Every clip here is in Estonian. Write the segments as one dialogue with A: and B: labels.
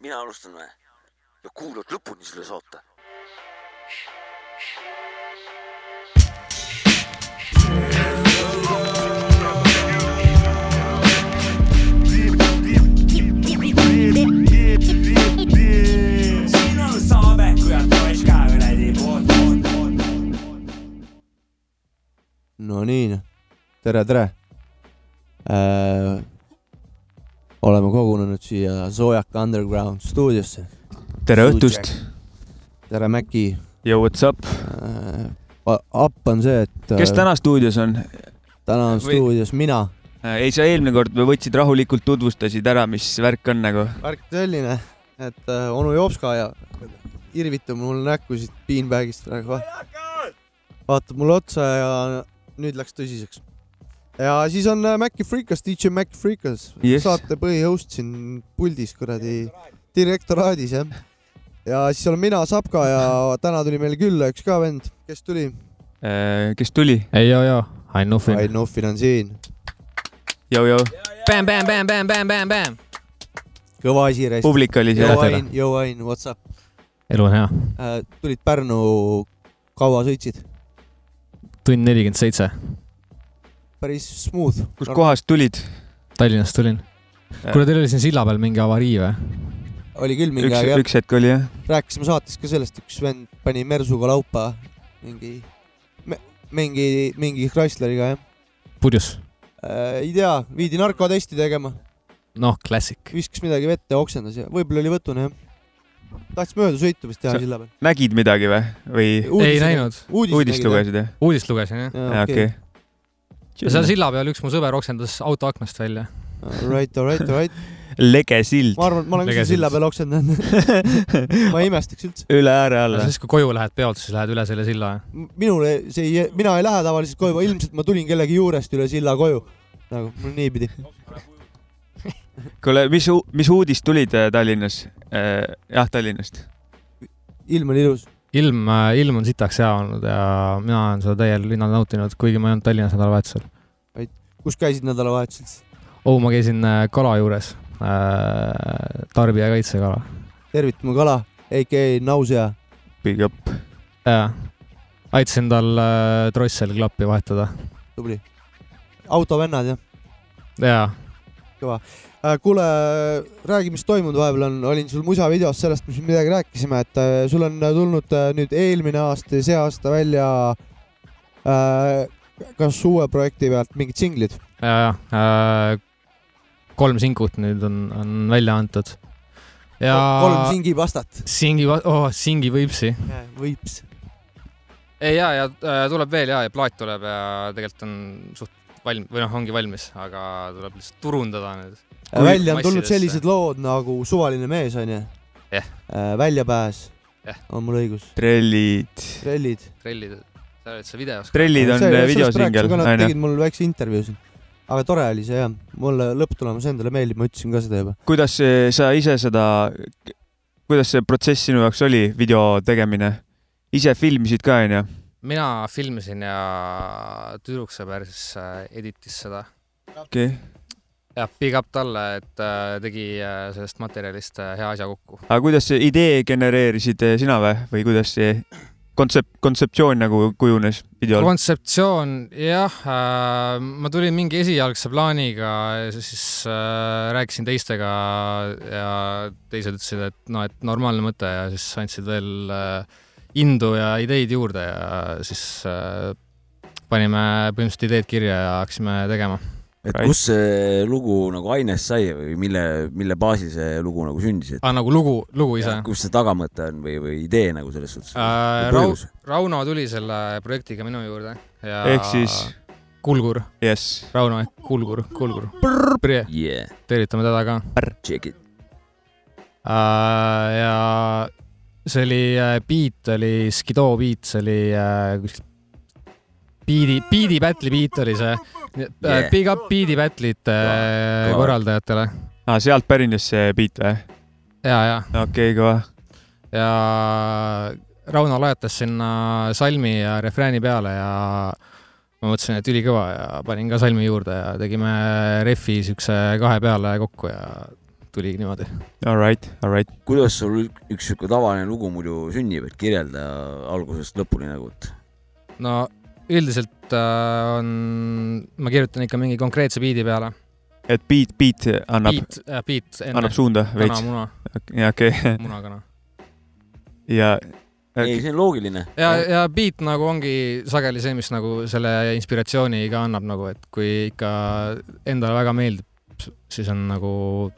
A: mina alustan või? ja kuulad lõpuni selle saate.
B: no nii, tere, tere äh,. Oleme kogunenud siia Soojaka Underground stuudiosse.
C: tere õhtust,
B: tere, Mäki
C: yo what's up,
B: äh,. Up on see, et
C: kes täna stuudios on?
B: täna on
C: või-
B: stuudios mina.
C: ei, sa eelmine kord võtsid rahulikult, tutvustasid ära, mis värk on nagu.
B: värk selline, et äh, onu Jopska ja irvitab mul näkku siit beanbag'ist praegu. vaatab mulle otsa ja nüüd läks tõsiseks. Ja siis on äh, Maci Freekas, DJ Maci Freekas
C: Yes.
B: saate põhihost siin puldis kuradi direktoraadis jah. ja siis olen mina, Sapka ja täna tuli meile külla üks ka vend, kes tuli.
C: Äh, kes tuli?
D: ei, joo, joo, Ain Nuffin.
B: Ain Nuffin on siin,
C: Jau-jau,
D: Bam, bam, bam, bam, bam, bam, bam.
B: kõva asi
C: publik oli seal.
B: Ain, Yo Ain, what's up
D: elu on hea.
B: äh,? tulid Pärnu, kaua sõitsid?
D: tund nelikümmend seitse.
B: Päris smooth.
C: kuskohast tulid?
D: Tallinnast tulin. kuule, teil oli siin silla peal mingi avarii või?
B: oli küll mingi
C: üks
B: aeg, jah.
C: üks hetk oli jah.
B: rääkisime saates ka sellest, üks vend pani mersuga laupa mingi mingi, mingi Chrysleriga jah
D: purjus.
B: äh,. ei tea, viidi narkotesti tegema,
D: noh, klassik.
B: viskas midagi vette oksendas ja võib-olla oli võtune jah. tahtis mööda sõitu vist teha
C: Sa-
B: silla peal.
C: nägid midagi või, või
D: ei näinud.
C: uudist? lugesid jah?
D: uudist lugesin jah.
C: okei.
D: Ja seal silla peal üks mu sõber oksendas auto aknast välja.
B: Alright, alright, alright.
C: lege sild.
B: ma arvan, et ma olen ka seal silla peal oksendanud. ma ei imestaks üldse.
C: üle ääre alla.
D: siis, kui koju lähed peolt, siis lähed üle selle silla.
B: minule see ei, mina ei lähe tavaliselt koju, ilmselt ma tulin kellegi juurest üle silla koju. nagu mul niipidi.
C: kuule, mis, mis uudist tulid äh, Tallinnas? jah, Tallinnast.
B: ilm oli ilus.
D: ilm, ilm on sitaks hea olnud ja mina olen seda täiel rinnal nautinud, kuigi ma ei olnud Tallinnas nädalavahetusel.
B: kus käisid nädalavahetusel?
D: oh, ma käisin äh, kala juures. tarbijakaitsekala.
B: tervitame kala, AKA nausea.
C: Big up.
D: jaa, aitasin tal äh, trossel klappi vahetada.
B: tubli. autovennad jah?
D: jaa,
B: Äh, kuule, räägi, mis toimunud vahepeal on, olin sul musavideos sellest, mis midagi rääkisime, et äh, sul on tulnud äh, nüüd eelmine aasta ja see aasta välja äh, kas uue projekti pealt mingid singlid?
D: jaa, jaa. kolm singut nüüd on, on välja antud. ja
B: kolm singi pastat.
D: singi, oh, singi võipsi.
B: võips.
D: ei ja, ja äh, tuleb veel ja, ja plaat tuleb ja tegelikult on suht valm- või noh, ongi valmis, aga tuleb lihtsalt turundada nüüd.
B: Välja on tulnud sellised lood nagu Suvaline mees onju
D: Jah..
B: väljapääs
D: Jah..
B: on mul õigus.
C: trellid.
B: trellid.
D: trellid, sa oled see videos.
C: trellid on videosingel,
B: Nad
C: onju.
B: tegid mul väikse intervjuu siin. aga tore oli see jah, mulle lõpptulemus endale meeldib, ma ütlesin ka seda juba.
C: kuidas see- sa ise seda, kuidas see protsess sinu jaoks oli, video tegemine? ise filmisid ka, onju?
D: mina filmisin ja tüdruksõber siis äh, editis seda.
C: okei okay..
D: jah, big up talle, et äh, tegi äh, sellest materjalist äh, hea asja kokku.
C: aga kuidas see idee genereerisid sina või, või kuidas see kontsept, kontseptsioon nagu kujunes
D: kontseptsioon, jah äh,, ma tulin mingi esialgse plaaniga siis äh, rääkisin teistega ja teised ütlesid, et noh, et normaalne mõte ja siis andsid veel äh, indu ja ideid juurde ja siis äh, panime põhimõtteliselt ideed kirja ja hakkasime tegema.
A: Et kust see lugu nagu ainest sai või mille, mille baasil see lugu nagu sündis, et
D: aa, nagu lugu, lugu ise?
A: kus see tagamõte on või, või idee nagu selles suhtes
D: Äh, Rau- Rauno tuli selle projektiga minu juurde ja
C: ehk siis,
D: Kulgur,
C: jess,
D: Rauno ehk Kulgur, Kulgur.
A: yeah,
D: tervitame teda ka.
A: check it.
D: Äh, ja see oli, beat oli Skido beat, see oli äh, kuskil Beat'i, Beat'i Battle'i beat oli see
A: Yeah.
D: yeah.. Big up Beat'i Battle'ite äh,
A: Kõva.
D: korraldajatele.
C: aa, sealt pärines see beat või?
D: ja, ja,
C: okei okay,, kõva.
D: ja Rauno lajatas sinna salmi ja refrääni peale ja ma mõtlesin, et ülikõva ja panin ka salmi juurde ja tegime refi siukse kahe peale kokku ja tuligi niimoodi.
C: All right, all right.
A: kuidas sul ük- üks sihuke tavaline lugu muidu sünnib, et kirjelda algusest lõpuni nagu, et
D: no üldiselt äh, on, ma kirjutan ikka mingi konkreetse biidi peale.
C: et beat, beat annab,
D: Beat äh,, beat enne
C: annab suunda
D: kana,
C: veits.
D: muna,
C: ja okei okay.,
D: munakana.
C: ja
A: ei, see on loogiline.
D: ja, ja beat nagu ongi sageli see, mis nagu selle inspiratsiooni ka annab nagu, et kui ikka endale väga meeldib, siis on nagu,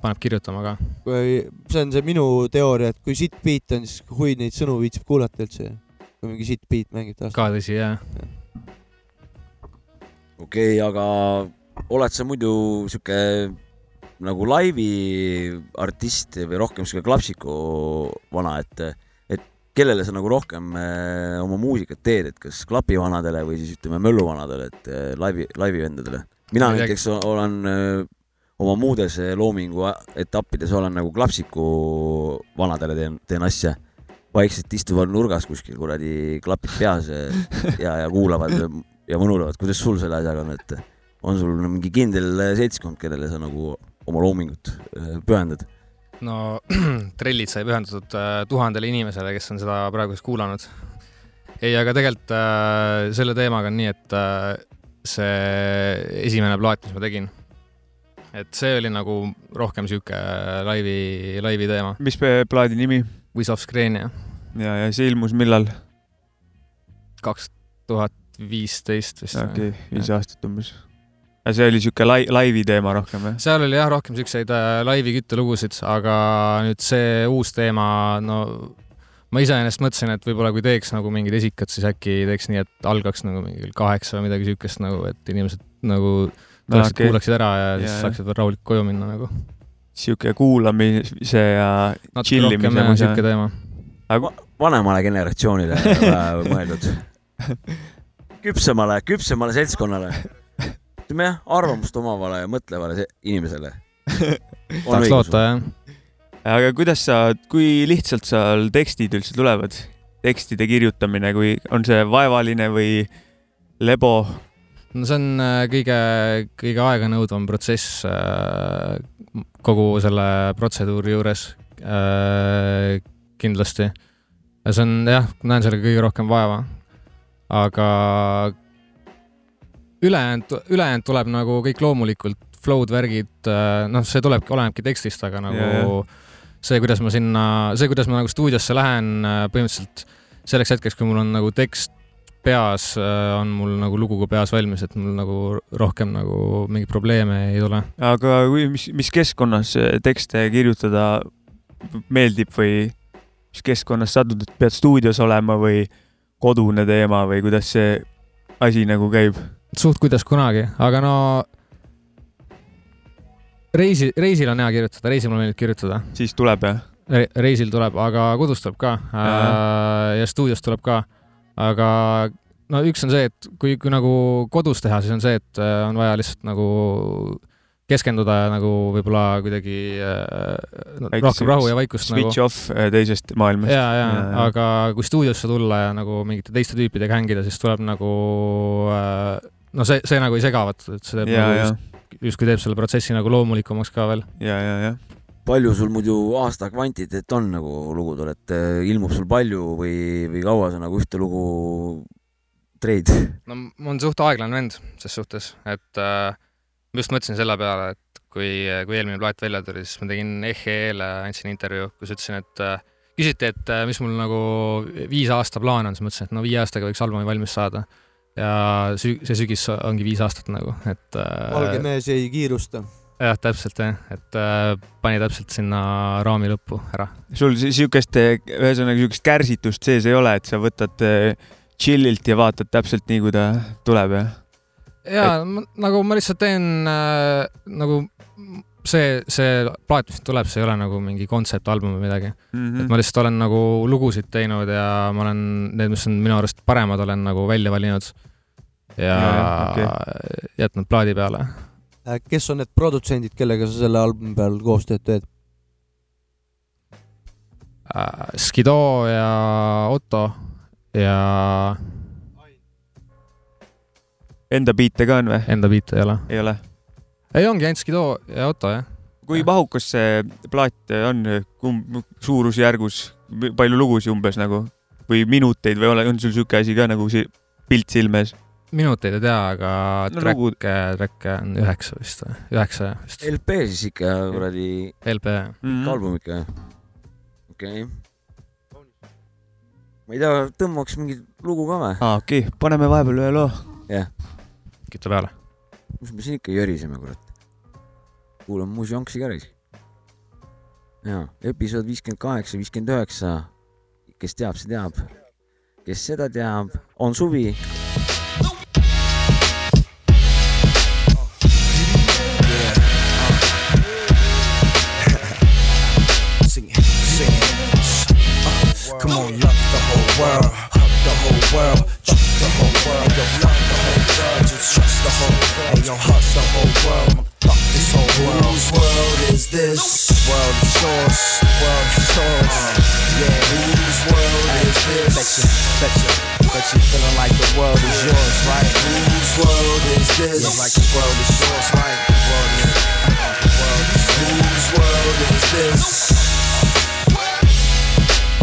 D: paneb kirjutama ka.
B: kui see on see minu teooria, et kui sitt beat on, siis hui neid sõnu viitsib kuulata üldse. kui mingi sitt beat mängib taas.
D: ka tõsi, jah.
A: Okei okay,, aga oled sa muidu sihuke nagu laivi artist või rohkem sihuke klapsiku vana, et, et kellele sa nagu rohkem äh, oma muusikat teed, et kas klapivanadele või siis ütleme mölluvanadele, et äh, laivi, laivivendadele? mina näiteks olen äh, oma muudes loomingu etappides olen nagu klapsiku vanadele teen, teen asja. vaikselt istuvad nurgas kuskil kuradi klapid peas ja, ja kuulavad ja mõnulevad, kuidas sul selle asjaga on, et on sul mingi kindel seltskond, kellele sa nagu oma loomingut äh, pühendad?
D: no trellid sai pühendatud äh, tuhandele inimesele, kes on seda praegu siis kuulanud. ei, aga tegelikult äh, selle teemaga on nii, et äh, see esimene plaat, mis ma tegin, et see oli nagu rohkem sihuke laivi, laivi teema.
C: mis pe- plaadi nimi
D: Wiz of Scrania
C: ja, ja see ilmus millal?
D: kaks tuhat viisteist vist.
C: okei okay,, viis aastat umbes. aga see oli siuke lai-, laivi teema rohkem või?
D: seal oli jah rohkem siukseid äh, laivi küttelugusid, aga nüüd see uus teema, no ma iseenesest mõtlesin, et võib-olla kui teeks nagu mingid esikad, siis äkki teeks nii, et algaks nagu mingi kell kaheksa või midagi siukest nagu, et inimesed nagu tuleksid okay., kuulaksid ära ja siis
C: Jaa,
D: saaksid veel rahulikult koju minna nagu.
C: siuke kuulamise ja
D: jah,
C: mõisa.
D: siuke teema.
C: aga
A: vanemale generatsioonile mõeldud. küpsemale, küpsemale seltskonnale. ütleme jah, arvamust omavale ja mõtlevale se- inimesele.
D: tahaks loota jah.
C: aga kuidas sa, kui lihtsalt seal tekstid üldse tulevad? tekstide kirjutamine, kui on see vaevaline või lebo?
D: no see on äh, kõige, kõige aeganõudvam protsess äh, kogu selle protseduuri juures äh, kindlasti. ja see on jah, näen sellega kõige rohkem vaeva. Aga ülejäänud, ülejäänud tuleb nagu kõik loomulikult, flow'd, värgid, noh, see tulebki, olenebki tekstist, aga nagu
C: Jaa,
D: yeah. see, kuidas ma sinna, see, kuidas ma nagu stuudiosse lähen, põhimõtteliselt selleks hetkeks, kui mul on nagu tekst peas, on mul nagu lugu ka peas valmis, et mul nagu rohkem nagu mingeid probleeme ei tule.
C: aga kui, mis, mis keskkonnas tekste kirjutada meeldib või mis keskkonnas sa tundud, et pead stuudios olema või kodune teema või kuidas see asi nagu käib?
D: suht kuidas kunagi, aga no reisi, reisil on hea kirjutada, reisil mulle meeldib kirjutada
C: siis tuleb jah?
D: Re, reisil tuleb, aga kodus tuleb ka äh, ja stuudios tuleb ka. aga no üks on see, et kui, kui nagu kodus teha, siis on see, et äh, on vaja lihtsalt nagu keskenduda nagu võib-olla kuidagi äh, no, rohkem rahu ja vaikust nagu
C: Switch off äh, teisest maailmast.
D: ja, ja
C: Ja,,
D: aga kui stuudiosse tulla ja nagu mingite teiste tüüpidega hängida, siis tuleb nagu äh, no see, see nagu ei sega, vaata, et see teeb
C: ja,
D: nagu just-, justkui teeb selle protsessi nagu loomulikumaks ka veel.
C: ja, ja, ja
A: palju sul muidu aasta kvantiteet on nagu lugudel, et ilmub sul palju või, või kaua sa nagu ühte lugu treid?
D: no ma olen suht aeglane vend ses suhtes, et äh, just mõtlesin selle peale, et kui, kui eelmine plaat välja tuli, siis ma tegin EHE-le, andsin intervjuu, kus ütlesin, et äh, küsiti, et äh, mis mul nagu viis aasta plaan on, siis mõtlesin, et no viie aastaga võiks albumi valmis saada. ja sü-, see sügis ongi viis aastat nagu, et
B: valge
D: äh,
B: mees ei kiirusta.
D: jah, täpselt jah, et äh, pani täpselt sinna raami lõppu ära.
C: sul si- siukest, ühesõnaga siukest kärsitust sees ei ole, et sa võtad äh, chill'ilt ja vaatad täpselt nii, kui ta tuleb jah?
D: Ja ma, nagu ma lihtsalt teen äh, nagu see, see plaat, mis tuleb, see ei ole nagu mingi kontseptalbum või midagi
C: Mm
D: et
C: -hmm.
D: ma lihtsalt olen nagu lugusid teinud ja ma olen need, mis on minu arust paremad, olen nagu välja valinud ja,
C: Ja,
D: okay. jätnud plaadi peale.
B: Äh, kes on need produtsendid, kellega sa selle albumi peal koostööd teed?
D: Äh, Skido ja Otto ja
C: Enda biite ka on või?
D: enda biite ei ole.
C: ei ole?
D: ei, ongi ainult Skido ja Otto jah.
C: kui mahukas see plaat on, kumb suurusjärgus, palju lugusid umbes nagu või minuteid või ole, on sul siuke asi ka nagu see pilt silme ees?
D: minuteid ei tea, aga
C: No lugu-
D: track'e, track'e on üheksa vist või, üheksa vist,
A: LP siis ikka kuradi
D: LP.
C: Mhm.
A: album ikka. okei okay.. ma ei tea, tõmbaks mingit lugu ka või?
C: aa, okei okay., paneme vahepeal ühe loo.
D: Kütta peale.
A: mis me siin ikka jöriseme, kurat. kuulame muusi jonksi ka reis. jaa, episood viiskümmend kaheksa, viiskümmend üheksa. kes teab, see teab. kes seda teab, on suvi.
E: Uh, come on, love the whole world, hug the whole world, trust the whole world, trust the whole world, yo, hustle the whole world, fuck this whole world. Whose world is this? World is yours, world is yours. Yeah, whose world is this? Bet you, bet you, feeling like the world is yours, right? Whose world is this? Yeah, like the world is yours, right? The world is, uh, the world is whose world is this?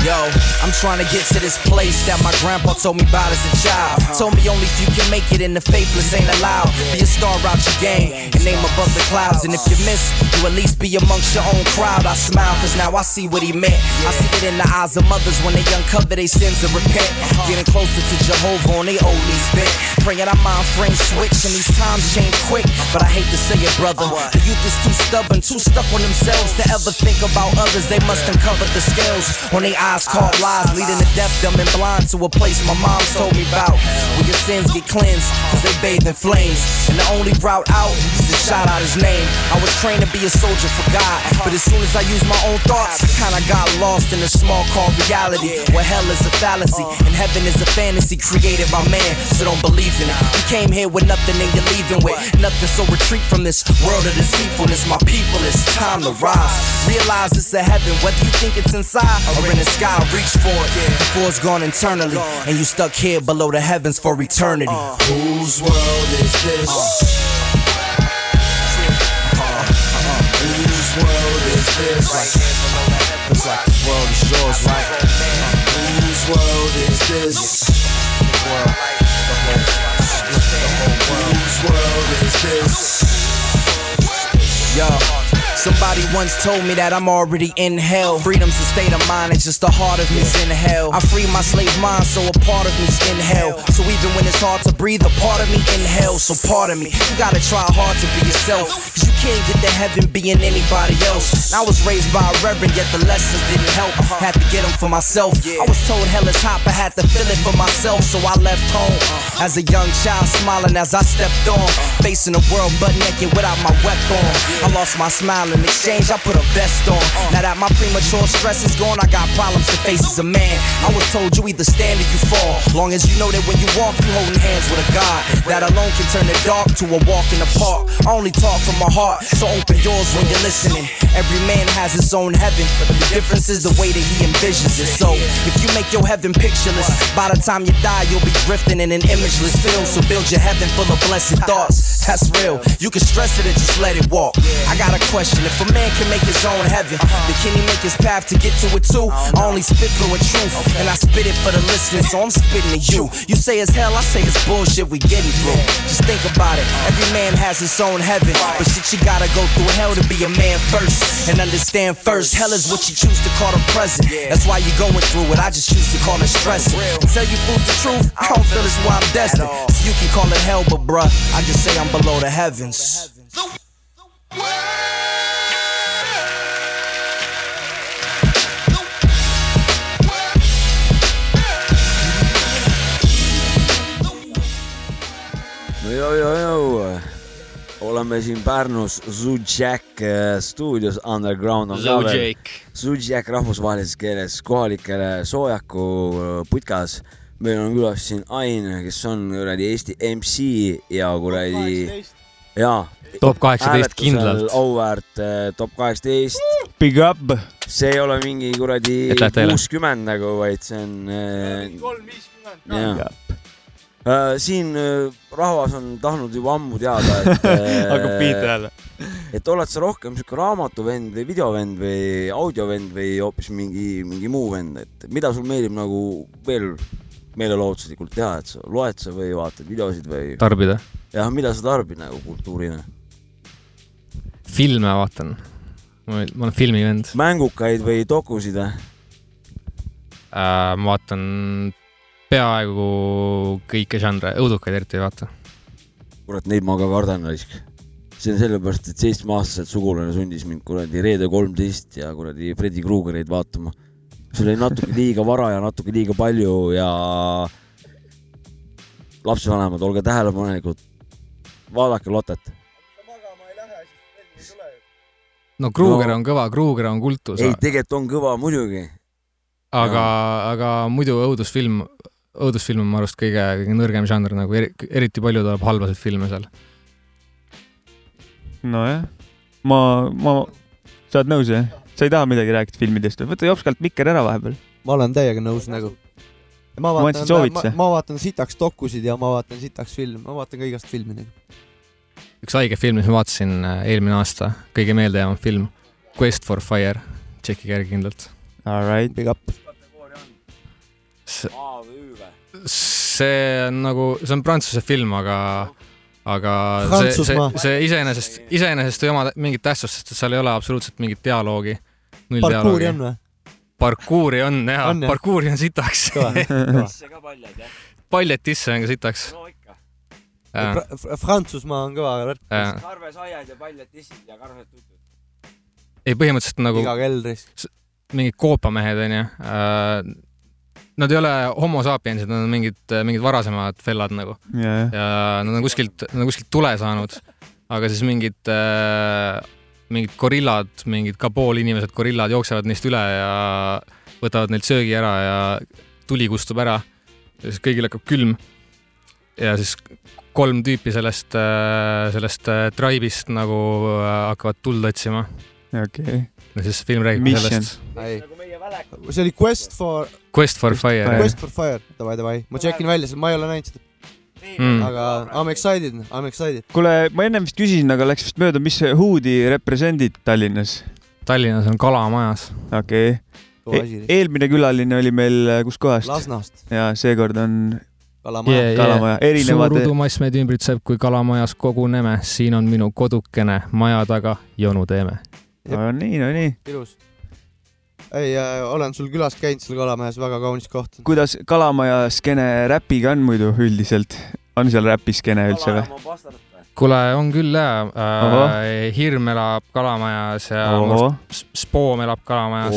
E: Yo, I'm trying to get to this place that my grandpa told me about as a child. Told me only if you can make it and the faithless ain't allowed. Be a star out your game and name above the clouds. And if you miss, you at least be amongst your own crowd. I smile cause now I see what he meant. I see it in the eyes of mothers when they uncover their sins and repent. Getting closer to Jehovah on they old knees bent. Praying our mind frames switch and these times change quick. But I hate to say it, brother. Uh-huh. The youth is too stubborn, too stuck on themselves to ever think about others. They must uncover the scales on their eyes caught lies, leading to deaf, dumb, and blind to a place my mom told me about. Where your sins get cleansed, cause they bathe in flames. And the only route out is to shout out his name. I was trained to be a soldier for God, but as soon as I used my own thoughts, I kinda got lost in a small called reality. Where hell is a fallacy, and heaven is a fantasy created by man. So don't believe in it. You came here with nothing and you're leaving with nothing, so retreat from this world of deceitfulness. My people, it's time to rise. Realize it's a heaven, whether you think it's inside or in the sky. Reach for it before it's gone internally, and you stuck here below the heavens for eternity. Uh. Whose world is this? Uh. Whose world is this? Looks like the world is yours, right? Whose world is this? The world, the whole, the whole world. Whose world is this? Yo, somebody once told me that I'm already in hell. Freedom's a state of mind, it's just the heart of me's in hell. I free my slave mind, so a part of me's in hell. So even when it's hard to breathe, a part of me in hell. So part of me, you gotta try hard to be yourself. Cause you can't get to heaven being anybody else. I was raised by a reverend, yet the lessons didn't help. Had to get them for myself. I was told hell is hot, I had to feel it for myself. So I left home as a young child, smiling as I stepped on. Facing the world butt naked without my weapon. I lost my smile in exchange, I put a vest on. Now that my premature stress is gone, I got problems to face as a man. I was told you either stand or you fall. Long as you know that when you walk, you holding hands with a God. That alone can turn the dark to a walk in the park. I only talk from my heart, so open yours when you're listening. Every man has his own heaven, but the difference is the way that he envisions it. So if you make your heaven pictureless, by the time you die, you'll be drifting in an imageless field. So build your heaven full of blessed thoughts. That's real. You can stress it and just let it walk. I got a question. If a man can make his own heaven, then can he make his path to get to it too? I only spit fluent truth, and I spit it for the listeners, so I'm spitting to you. You say it's hell, I say it's bullshit we getting through. Just think about it. Every man has his own heaven, but shit, you gotta go through hell to be a man first, and understand first. Hell is what you choose to call the present. That's why you're going through it. I just choose to call it stressing. And tell you fools the truth, I don't feel it's why I'm destined. So you can call it hell, but bruh, I just say I'm below the heavens.
A: no joo-joo-joo, oleme siin Pärnus Zujak äh, stuudios Underground on ka veel. Zujak rahvusvahelises keeles kohalikele soojaku äh, putkas. meil on külas siin Ain, kes on kuradi Eesti MC ja kuradi jaa.
D: top kaheksateist kindlalt.
A: auväärt äh, top kaheksateist,
C: Big up.
A: see ei ole mingi kuradi kuuskümmend nagu, vaid see on
B: kolm viiskümmend.
A: Äh, siin äh, rahvas on tahtnud juba ammu teada, et
C: hakkab pihta jälle.
A: et oled sa rohkem siuke raamatuvend või videovend või audiovend või hoopis mingi, mingi muu vend, et mida sul meeldib nagu veel meelelahutuslikult teha, et sa loed sa või vaatad videosid või
D: tarbida.
A: jah, mida sa tarbid nagu kultuurina?
D: filme vaatan. ma olen filmivend
A: mängukaid või dokusid või?
D: äh,. ma vaatan peaaegu kõiki žanre, õudukaid eriti ei vaata.
A: kurat, neid ma ka kardan raisk. see on sellepärast, et seitsmeaastaselt sugulane sundis mind kuradi Reede kolmteist ja kuradi Freddy Kruegereid vaatama. see oli natuke liiga vara ja natuke liiga palju ja lapsevanemad, olge tähelepanelikud. vaadake Lotet.
D: no Kruuger
A: No.
D: on kõva, Kruuger on kultus,
A: ei, tegelikult on kõva muidugi.
D: aga, aga muidu õudusfilm, õudusfilm on mu arust kõige, kõige nõrgem žanr nagu eri, eriti palju tuleb halbasid filme seal.
C: nojah, ma, ma, sa oled nõus jah? sa ei taha midagi rääkida filmidest või? võta jopskalt mikker ära vahepeal.
B: ma olen täiega nõus nagu. ma
C: Ma
B: vaatan, ma,
C: soovituse.
B: ma vaatan sitaks dokusid ja ma vaatan sitaks filme, ma vaatan ka igast filmi nagu.
D: üks haige film, mis ma vaatasin äh, eelmine aasta, kõige meeldejäävam film, Quest for Fire, tšekkige järgi kindlalt.
C: Alright.
B: Big up.
D: see on nagu, see on prantsuse film, aga, aga see, see see iseenesest, iseenesest ei oma mingit tähtsust, sest seal ei ole absoluutselt mingit dialoogi.
B: parkuuri on või?
D: parkuuri on jaa
B: jah?
D: parkuuri on sitaks. paljatisse on ka sitaks.
A: no ikka.
B: Prantsusmaa on kõva värk.
A: karvesaiad ja paljad tissid ja karved tutud.
D: ei, põhimõtteliselt nagu
B: iga keldris.
D: mingid koopamehed onju. Nad ei ole homo sapiensid, nad on mingid, mingid varasemad fellad nagu
C: ja, jah.
D: ja nad on kuskilt, nad on kuskilt tule saanud, aga siis mingid äh,, mingid gorillad, mingid Kabul inimesed, gorillad jooksevad neist üle ja võtavad neilt söögi ära ja tuli kustub ära. ja siis kõigil hakkab külm. ja siis kolm tüüpi sellest, sellest äh, tribe'ist nagu äh, hakkavad tuld otsima
C: okei.
D: ja siis film räägib
C: Mission.
D: sellest.
B: See oli Quest for,
D: Quest for Fire.
B: Quest for Fire, davai, davai, ma tšekin välja, ma ei ole näinud seda,
D: Mm.
B: aga I m excited, I m excited.
C: kuule, ma ennem vist küsisin, aga läks vist mööda, mis Hoodi represendid Tallinnas?
D: Tallinnas on Kalamajas.
C: okei okay. e. eelmine külaline oli meil äh, kuskohast?
B: Lasnast,
C: ja seekord on
B: Kalamaja
D: Yeah.
C: Kalamaja,
D: suur
C: erinevad,
D: udumass meid ümbritseb, kui kalamajas koguneme, siin on minu kodukene, maja taga jonu teeme.
C: no nii, no nii.
B: ilus. Ei äh,, olen sul külas käinud seal Kalamajas, väga kaunis koht.
C: kuidas Kalamaja skeene räpiga on muidu üldiselt? on seal räpiskeene üldse või?
D: kuule, on küll jaa äh,. Hirm elab Kalamajas ja Spoom elab Kalamajas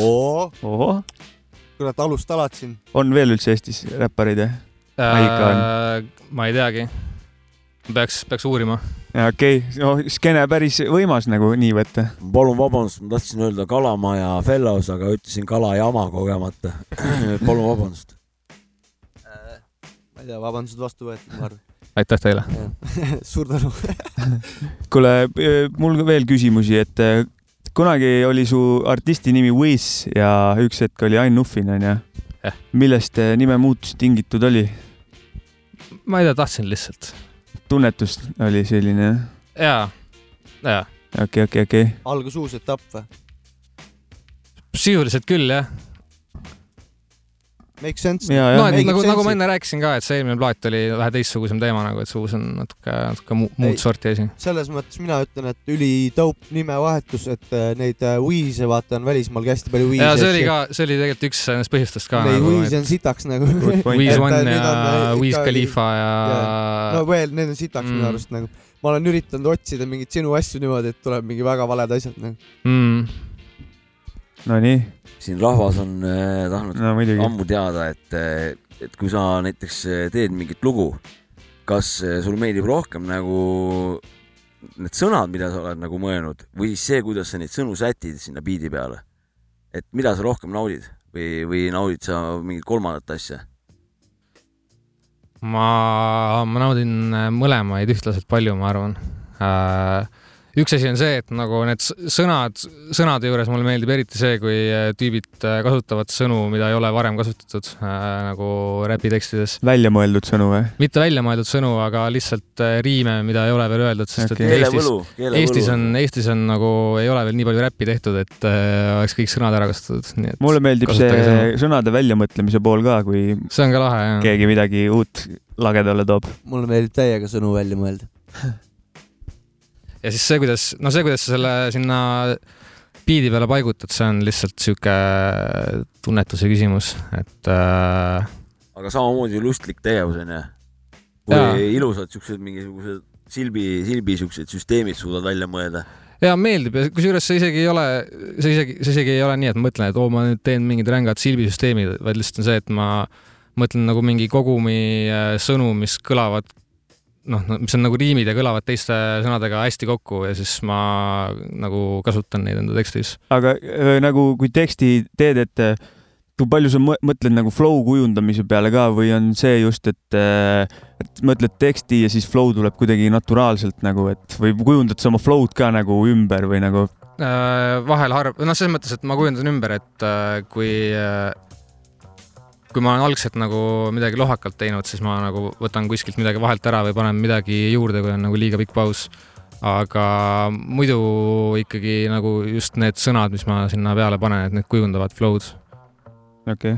B: kurat, alust alatsin.
C: on veel üldse Eestis räppareid ikka
D: äh,. ma ei teagi. peaks, peaks uurima.
C: okei okay., no skeene päris võimas nagu nii võtta.
A: palun vabandust, ma tahtsin öelda Kalamaja Fellows, aga ütlesin Kalajama kogemata. palun vabandust.
B: ma ei tea, vabandused vastu võetud, ma arvan.
D: aitäh teile.
B: suur tänu.
C: kuule, mul ka veel küsimusi, et äh, kunagi oli su artisti nimi Wiz ja üks hetk oli Ain Nuffin onju
D: Jah..
C: millest äh, nime muutus tingitud oli?
D: ma ei tea, tahtsin lihtsalt.
C: Tunnetus oli selline jah?
D: jaa, jaa.
C: okei, okei, okei.
B: algas uus etapp või?
D: sisuliselt küll jah.
B: Make sense.
D: no et nagu, nagu
B: sense'i.
D: ma enne rääkisin ka, et see eelmine plaat oli vähe teistsugusem teema nagu, et see uus on natuke, natuke muud sorti asi.
B: selles mõttes mina ütlen, et ülidope nimevahetus, et äh, neid äh, Wheeze vaata on välismaalgi hästi palju Wheeze.
D: ja see oli ka, see oli tegelikult üks nendest põhjustest ka
B: Neid
D: nagu,
B: Wheeze on sitaks nagu. Et,
D: One ja
B: on, äh, ikka-
D: Khalifa ja
B: no veel, need on sitaks. Mm. minu arust nagu. ma olen üritanud otsida mingeid sinu asju niimoodi, et tuleb mingi väga valed asjad nagu.
D: mm,.
C: Nonii,
A: siin rahvas on äh, tahtnud
C: no muidugi.
A: ammu teada, et, et kui sa näiteks äh, teed mingit lugu, kas äh, sul meeldib rohkem nagu need sõnad, mida sa oled nagu mõelnud või siis see, kuidas sa neid sõnu sätid sinna biidi peale? et mida sa rohkem naudid või, või naudid sa mingit kolmandat asja?
D: ma, ma naudin mõlemaid ühtlaselt palju, ma arvan. Üks asi on see, et nagu need sõnad, sõnade juures mulle meeldib eriti see, kui äh, tüübid äh, kasutavad sõnu, mida ei ole varem kasutatud äh, nagu räpi tekstides.
C: väljamõeldud sõnu või?
D: mitte väljamõeldud sõnu, aga lihtsalt äh, riime, mida ei ole veel öeldud, sest
C: Okei.
D: et Eestis. Eestis on, Eestis on nagu, ei ole veel nii palju räppi tehtud, et äh, oleks kõik sõnad ära kasutatud, nii et
C: mulle meeldib see
D: sõnu.
C: sõnade väljamõtlemise pool ka, kui
D: see on ka lahe jah.
C: keegi midagi uut lagedale toob.
B: mulle meeldib täiega sõnu välja mõelda.
D: ja siis see, kuidas, no see, kuidas sa selle sinna biidi peale paigutad, see on lihtsalt sihuke tunnetuse küsimus, et äh,
A: aga samamoodi lustlik tegevus onju. kui
D: Jaa.
A: ilusad siuksed mingisugused silbi, silbi siuksed süsteemid suudad välja mõelda.
D: ja meeldib ja kusjuures see isegi ei ole, see isegi, see isegi ei ole nii, et mõtlen, et oo, ma nüüd teen mingid rängad silbisüsteemid, vaid lihtsalt on see, et ma mõtlen nagu mingi kogumi äh, sõnu, mis kõlavad noh, mis on nagu riimid ja kõlavad teiste sõnadega hästi kokku ja siis ma nagu kasutan neid enda tekstis.
C: aga öö, nagu kui teksti teed, et äh, kui palju sa mõ- mõtled nagu flow kujundamise peale ka või on see just, et, et mõtled teksti ja siis flow tuleb kuidagi naturaalselt nagu, et või kujundad sa oma flow'd ka nagu ümber või nagu
D: Äh, vahel harv, noh, selles mõttes, et ma kujundan ümber, et äh, kui, kui ma olen algselt nagu midagi lohakalt teinud, siis ma nagu võtan kuskilt midagi vahelt ära või panen midagi juurde, kui on nagu liiga pikk paus. aga muidu ikkagi nagu just need sõnad, mis ma sinna peale panen, et need kujundavad flow'd.
C: okei okay..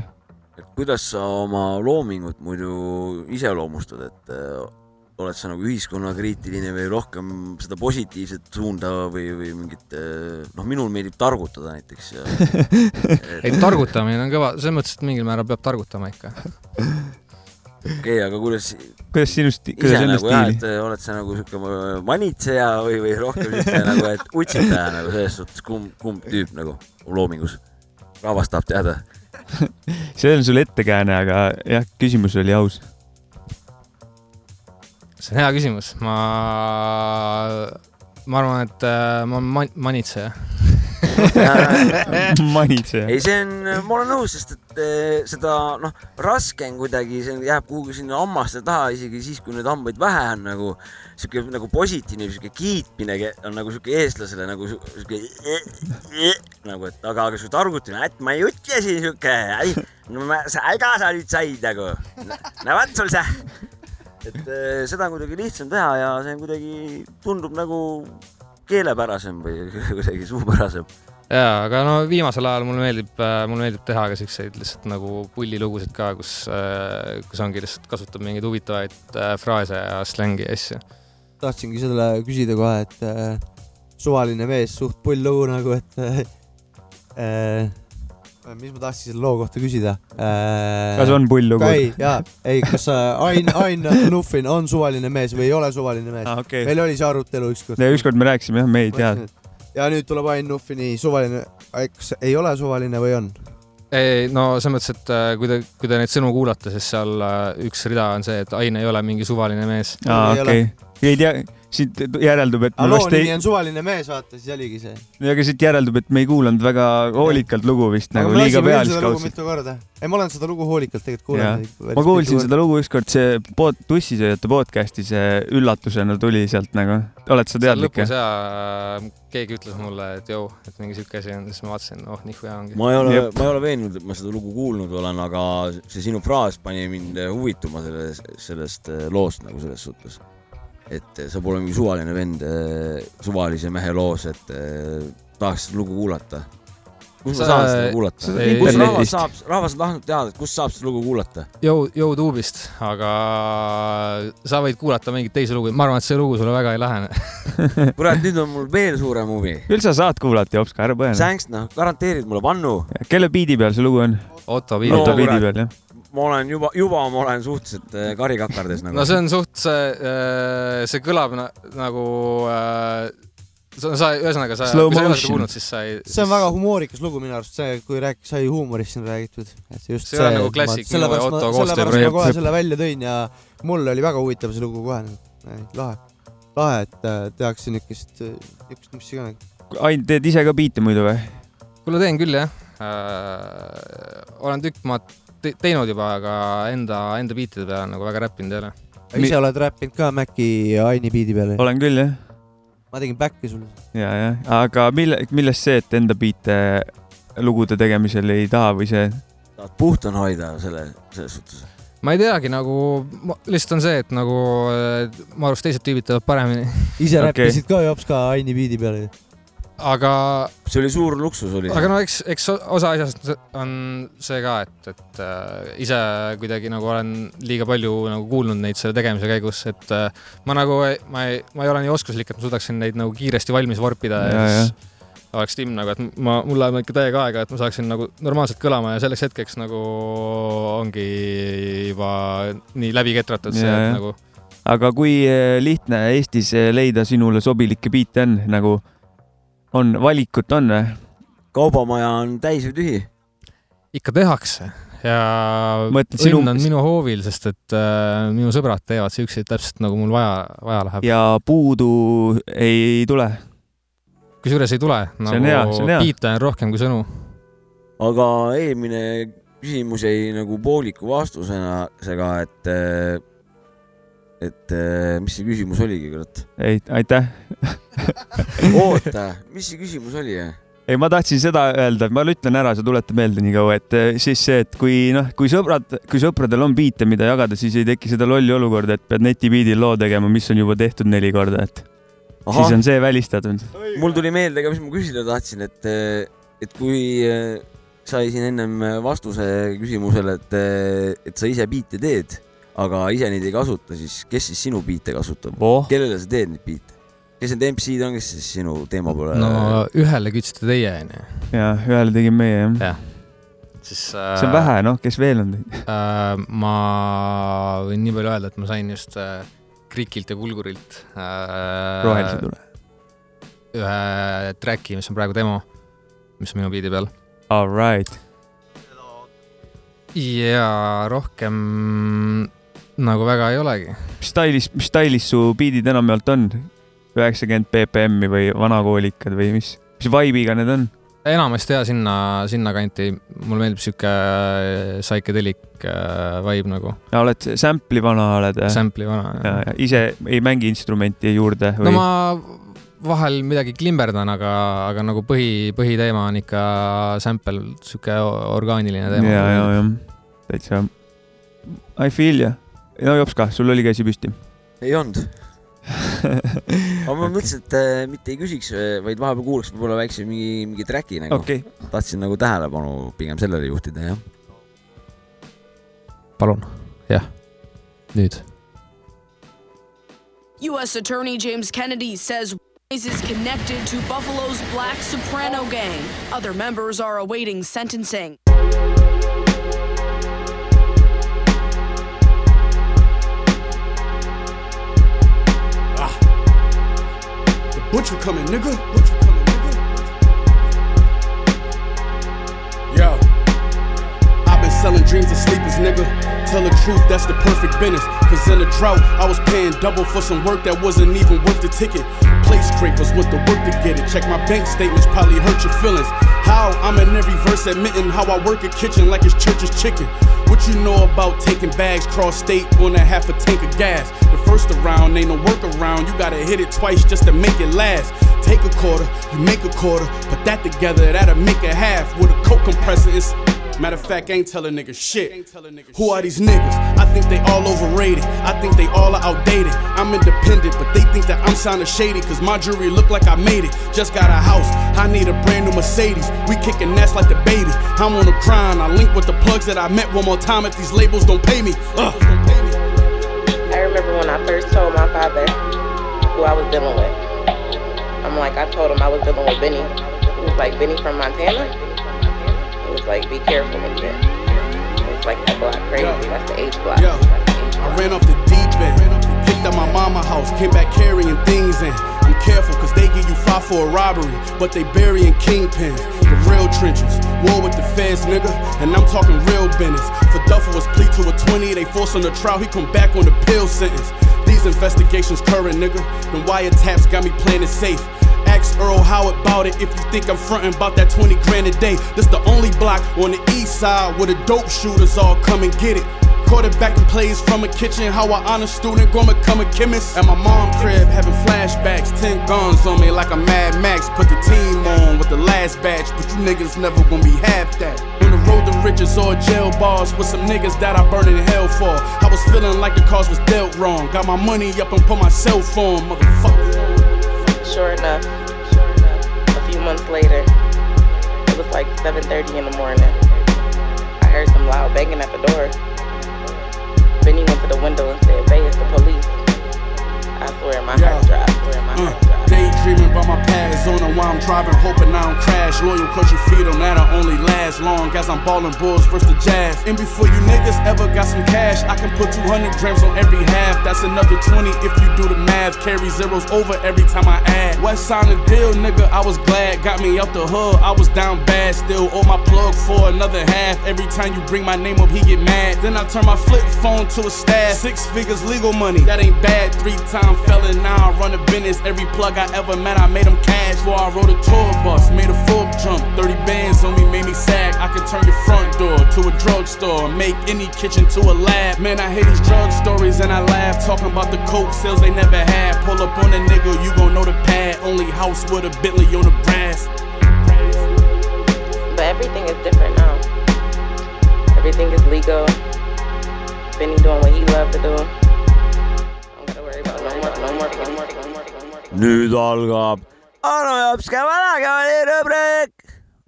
A: et kuidas sa oma loomingut muidu iseloomustad, et oled sa nagu ühiskonnakriitiline või rohkem seda positiivset suunda või, või mingit, noh, minul meeldib targutada näiteks ja
D: ei, targutamine on kõva, selles mõttes, et mingil määral peab targutama ikka.
A: okei okay,, aga kuidas
C: kuidas sinust,
A: ise
C: kuidas enda
A: nagu
C: stiili
A: et? äh, oled sa nagu siuke manitseja või, või rohkem siuke nagu, et utsitaja nagu selles suhtes, kumb, kumb tüüp nagu loomingus? rahvas tahab teada.
C: see on sul ettekääne, aga jah, küsimus oli aus.
D: See on hea küsimus, ma, ma arvan, et äh, ma olen man- manitseja.
C: manitseja.
A: ei, see on, ma olen nõus, sest et eh, seda noh, raske on kuidagi, see jääb kuhugi sinna hammaste taha, isegi siis, kui neid hambaid vähe on nagu sihuke nagu positiivne, sihuke kiitmine on nagu sihuke eestlasele nagu sihu- sihuke nagu, et aga, aga sihuke targutamine, et ma ei ütle siin sihuke, no ma, sa äga sa nüüd said nagu, no vot sul see. Et eh, seda on kuidagi lihtsam teha ja see on kuidagi tundub nagu keelepärasem või kuidagi suupärasem.
D: jaa, aga no viimasel ajal mulle meeldib, mulle meeldib teha ka siukseid lihtsalt nagu pullilugusid ka, kus, kus ongi lihtsalt kasutab mingeid huvitavaid fraase ja slängi ja asju.
B: tahtsingi selle küsida kohe, et äh, suvaline mees, suht pull lugu nagu, et äh, mis ma tahtsin selle loo kohta küsida äh,?
C: kas on pull lugu?
B: ei, jaa, ei, kas äh, Ain, Ain Nuffin on suvaline mees või ei ole suvaline mees?
C: aa, okei.
B: meil oli see arutelu ükskord.
C: ja ükskord me rääkisime jah, me ei tea.
B: ja nüüd tuleb Ain Nuffini suvaline, kas ei ole suvaline või on?
D: ei no selles mõttes, et äh, kui te, kui te neid sõnu kuulate, siis seal äh, üks rida on see, et Ain ei ole mingi suvaline mees.
C: aa,
B: ole.
C: okei. ei tea, siit järeldub, et
B: aga
C: vast ei
B: on suvaline mees, vaata, siis oligi see.
C: aga siit järeldub, et me ei kuulanud väga hoolikalt lugu vist nagu liiga pealiskaudselt.
B: mitu korda. ei, ma olen seda lugu hoolikalt tegelikult kuulanud.
C: ma kuulsin seda lugu ükskord, see pod-, tussisööjate podcast'i, see üllatusena tuli sealt nagu. oled sa teadlik
D: lõpus
C: jah?
D: ja äh, keegi ütles mulle, et jõu, et mingi siuke asi on, siis ma vaatasin, oh nii hea ongi.
A: ma ei ole ma ei ole veendunud, et ma seda lugu kuulnud olen, aga see sinu fraas pani mind huvituma sellest, sellest loost nagu selles suhtes. Et sa pole mingi suvaline vend äh, suvalise mehe loos, et äh, tahaks seda lugu kuulata. kus ma
D: Sa-
A: saan seda kuulata
D: sa-?
A: kus rahvas saab, rahvas on tahtnud teada, et kus saab seda lugu kuulata.
D: jõu, Youtube'ist, aga sa võid kuulata mingeid teisi lugusid, ma arvan, et see lugu sulle väga ei lähene.
A: kurat, nüüd on mul veel suurem huvi.
C: küll sa saad kuulata, Jopska, ära põene.
A: Sänks, noh, garanteerid mulle pannu.
C: kelle biidi peal see lugu on?
D: Otto
A: No,
D: no,.
C: biidi
A: kurat.
C: peal jah?
A: Ma olen juba, juba ma olen suhteliselt äh, karikakardes nagu.
D: no see on suht see, see kõlab na, nagu äh, sa, sa ühesõnaga sa, kui sa ei ole seda kuulnud, siis sa ei.
B: see on väga humoorikas lugu minu arust, see, kui rääk-, sai huumorist siin räägitud. et just
D: See on nagu klassik, minu ja
B: sellepärast
D: Otto
B: ma,
D: koostöö
B: sellepärast ma kohe selle välja tõin ja mul oli väga huvitav see lugu kohe. lahe, lahe, et äh, tehakse niukest, niukest, mis iganes.
C: ainult teed ise ka biite muidu või?
D: kuule, teen küll jah äh,. olen tükk maad te teinud juba, aga enda, enda biitide peale nagu väga räppinud ei ole.
B: ise oled räppinud ka Maci ja Aini biidi peale?
C: olen küll jah.
B: ma tegin back'i sulle.
C: ja, jah, aga mille, millest see, et enda biite lugude tegemisel ei taha või see,
A: tahad puhtana hoida selle, selles suhtes.
D: ma ei teagi, nagu lihtsalt on see, et nagu äh, ma arvan, teised tüübid teevad paremini,
B: ise okay. räppisid ka jops ka Aini biidi peale.
D: aga,
A: see oli suur luksus oli.
D: aga no eks, eks osa asjast on see ka, et, et äh, ise kuidagi nagu olen liiga palju nagu kuulnud neid selle tegemise käigus, et äh, ma nagu, ma ei, ma ei ole nii oskuslik, et ma suudaksin neid nagu kiiresti valmis vorpida ja,
C: Ja,
D: siis oleks Tim nagu, et ma, mul läheb ikka täiega aega, et ma saaksin nagu normaalselt kõlama ja selleks hetkeks nagu ongi juba nii läbi ketratud see, et nagu
C: aga kui eh, lihtne Eestis eh, leida sinule sobilikke biite on, nagu on, valikut on või?
A: kaubamaja on täis või tühi?
D: ikka tehakse ja
C: Mõtled sinu-
D: õnn on minu hoovil, sest et äh, minu sõbrad teevad siukseid täpselt nagu mul vaja, vaja läheb.
C: ja puudu ei tule.
D: kusjuures ei tule, nagu biite on rohkem kui sõnu.
A: aga eelmine küsimus jäi nagu pooliku vastusena seega, et, et eh, mis see küsimus oligi, kurat?
C: ei, aitäh.
A: oota, mis see küsimus oli?
C: ei, ma tahtsin seda öelda, ma ütlen ära, sa tuleta meelde nii kaua, et eh, siis see, et kui noh, kui sõbrad, kui sõpradel on biite, mida jagada, siis ei teki seda lolli olukorda, et pead netibiidil loo tegema, mis on juba tehtud neli korda, et siis on see välistatud.
A: mul tuli meelde ka, mis ma küsida tahtsin, et, et kui sai siin ennem vastuse küsimusele, et, et sa ise biite teed, aga ise neid ei kasuta, siis kes siis sinu biite kasutab?
C: voh,
A: kellele sa teed neid biite? kes need MC-d on, kes siis sinu teema poole
D: no ühele kütsite teie, onju.
C: ja ühele tegime meie jah.
D: siis
C: see on vähe, noh, kes veel on?
D: äh,. ma võin nii palju öelda, et ma sain just äh, Krikilt ja Kulgurilt äh,
C: rohelise tule.
D: ühe track'i, mis on praegu demo, mis on minu biidi peal.
C: All right.
D: ja rohkem nagu väga ei olegi.
C: mis stailis, mis stailis su biidid enamjaolt on? üheksakümmend BPM-i või vanakoolikad või mis, mis vibe'iga need on?
D: enamasti ja sinna, sinnakanti, mulle meeldib sihuke psychedelic äh, vibe nagu,
C: oled sample'i vana oled?
D: sample'i vana.
C: ja ise ei mängi instrumenti juurde
D: no
C: või?
D: ma vahel midagi klimberdan, aga, aga nagu põhi, põhiteema on ikka sample, sihuke orgaaniline teema.
C: ja, ja, jah, täitsa. I feel ya. No Jops ka, sul oli käsi püsti.
A: ei olnud. aga ma mõtlesin, et äh, mitte ei küsiks, vaid vahepeal kuulaks võib-olla väikse mingi, mingi track'i nagu okay..
C: okei,
A: tahtsin nagu tähelepanu pigem sellele juhtida, jah.
D: palun, jah, nüüd.
F: U.S. Attorney James Kennedy says Wise is connected to Buffalo's Black Soprano gang. Other members are awaiting sentencing.
G: butcher coming, nigga? Butcher. Selling dreams of sleepers, nigga. Tell the truth, that's the perfect business. Cause in a drought, I was paying double for some work that wasn't even worth the ticket. Plate scrapers went the work to get it. Check my bank statements, probably hurt your feelings. How I'm in every verse admitting how I work a kitchen like it's church's chicken. What you know about taking bags cross state on a half a tank of gas? The first around ain't no workaround. You gotta hit it twice just to make it last. Take a quarter, you make a quarter, put that together, that'll make a half. With a coke compressor, it's Matter of fact, I ain't telling niggas shit. Who are these niggas? I think they all overrated. I think they all are outdated. I'm independent, but they think that I'm sounding shady. Cause my jewelry look like I made it. Just got a house, I need a brand new Mercedes. We kicking ass like the baby. I'm on a grind. I link with the plugs that I met one more time if these labels don't pay me. Ugh.
H: I remember when I first told my father who I was dealing with. I'm like, I told him I was dealing with Benny. He was like, Benny from Montana? Was like, be careful, nigga. It was like that block crazy. That's the H block.
G: Yeah.
H: That's the H
G: I ran off the deep end, picked up my mama house, came back carrying things in. I'm careful cause they give you five for a robbery, but they burying kingpins. The real trenches, war with the feds, nigga, and I'm talking real business. For Duffel was plea to a 20, they forced on the trial, he come back on the pill sentence. These investigations current, nigga, them wiretaps got me playing it safe. Ask Earl Howard about it if you think I'm frontin' about that 20 grand a day. This the only block on the east side where the dope shooters all come and get it. Quarterbacking plays from a kitchen. How I honor student, gonna become a chemist. At my mom crib, having flashbacks. Ten guns on me like a Mad Max. Put the team on with the last batch. But you niggas never gonna be half that. On the road to riches or jail bars with some niggas that I burned in hell for. I was feeling like the cause was dealt wrong. Got my money up and put my cell phone, motherfucker.
H: Sure enough, a few months later, it was like 7:30 in the morning. I heard some loud banging at the door. Benny went to the window and said, "Bay, it's the police." I swear my heart dropped. I swear my mm. heart dropped.
G: Daydreaming about my past zone while I'm driving, hoping I don't crash. Loyal you feed that'll only last long as I'm ballin' bulls versus the jazz. And before you niggas ever got some cash, I can put 200 grams on every half. That's another 20 if you do the math. Carry zeros over every time I add. West sign a deal, nigga, I was glad. Got me out the hood, I was down bad. Still owe my plug for another half. Every time you bring my name up, he get mad. Then I turn my flip phone to a stash. Six figures legal money, that ain't bad. Three time felon, now I run a business. Every plug I ever met, I made them cash. Before I rode a tour bus, made a full jump. 30 bands on me, made me sag. I can turn your front door to a drugstore. Make any kitchen to a lab. Man, I hear these drug stories and I laugh. Talking about the coke sales they never had. Pull up on a nigga, you gon' know the pad. Only house with a Bentley on the grass.
H: But everything is different now. Everything is legal. Benny doing what he loved to do. Don't gotta worry about no more, no more, no more, no more, no more.
A: Nüüd algab Anu Jopska vanakooli rubriik.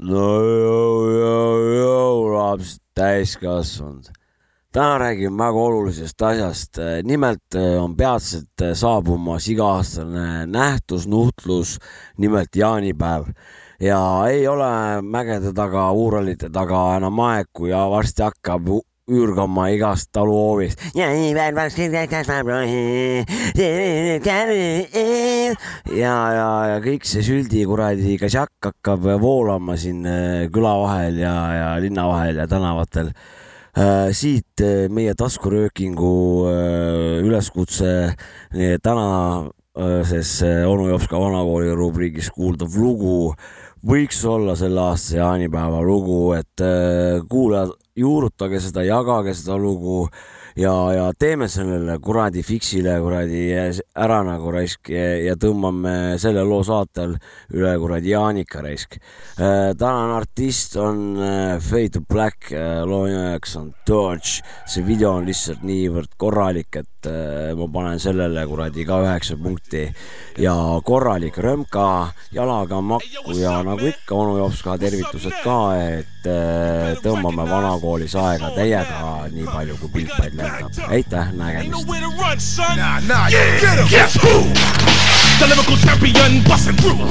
A: no jõu, jõu, jõu, laps täiskasvanud. täna räägime väga olulisest asjast. nimelt eh, on peatselt eh, saabumas iga-aastane nähtusnuhtlus, nimelt jaanipäev ja ei ole mägede taga, uuralite taga enam aeg, kui varsti hakkab üürgama igast täiskasvab ja, ja, ja kõik see süldi kuradi kasjakk hakkab voolama siin eh, küla vahel ja, ja linna vahel ja tänavatel. siit eh, meie taskuröökingu üleskutse tänases eh, onu Jopska vanakooli rubriigis kuuldav lugu võiks olla selle aasta jaanipäeva lugu, et eh, kuulajad, juurutage seda, jagage seda lugu ja, ja teeme sellele kuradi fiksile kuradi ära nagu raisk ja, ja tõmbame selle loo saatel üle kuradi Jaanika raisk. tänane artist on äh, Fade to Black, loo nimeks on Dodge, see video on lihtsalt niivõrd korralik, et äh, ma panen sellele kuradi ka üheksa punkti ja korralik römka, jalaga makku ja nagu ikka onu Jopska tervitused ka, et äh, tõmbame vanakoolis aega täiega nii palju kui piltpall lendab. aitäh, nägemist.
E: Nah, nah,
I: yeah.
E: get 'em.
I: Guess who? The lyrical champion busting through.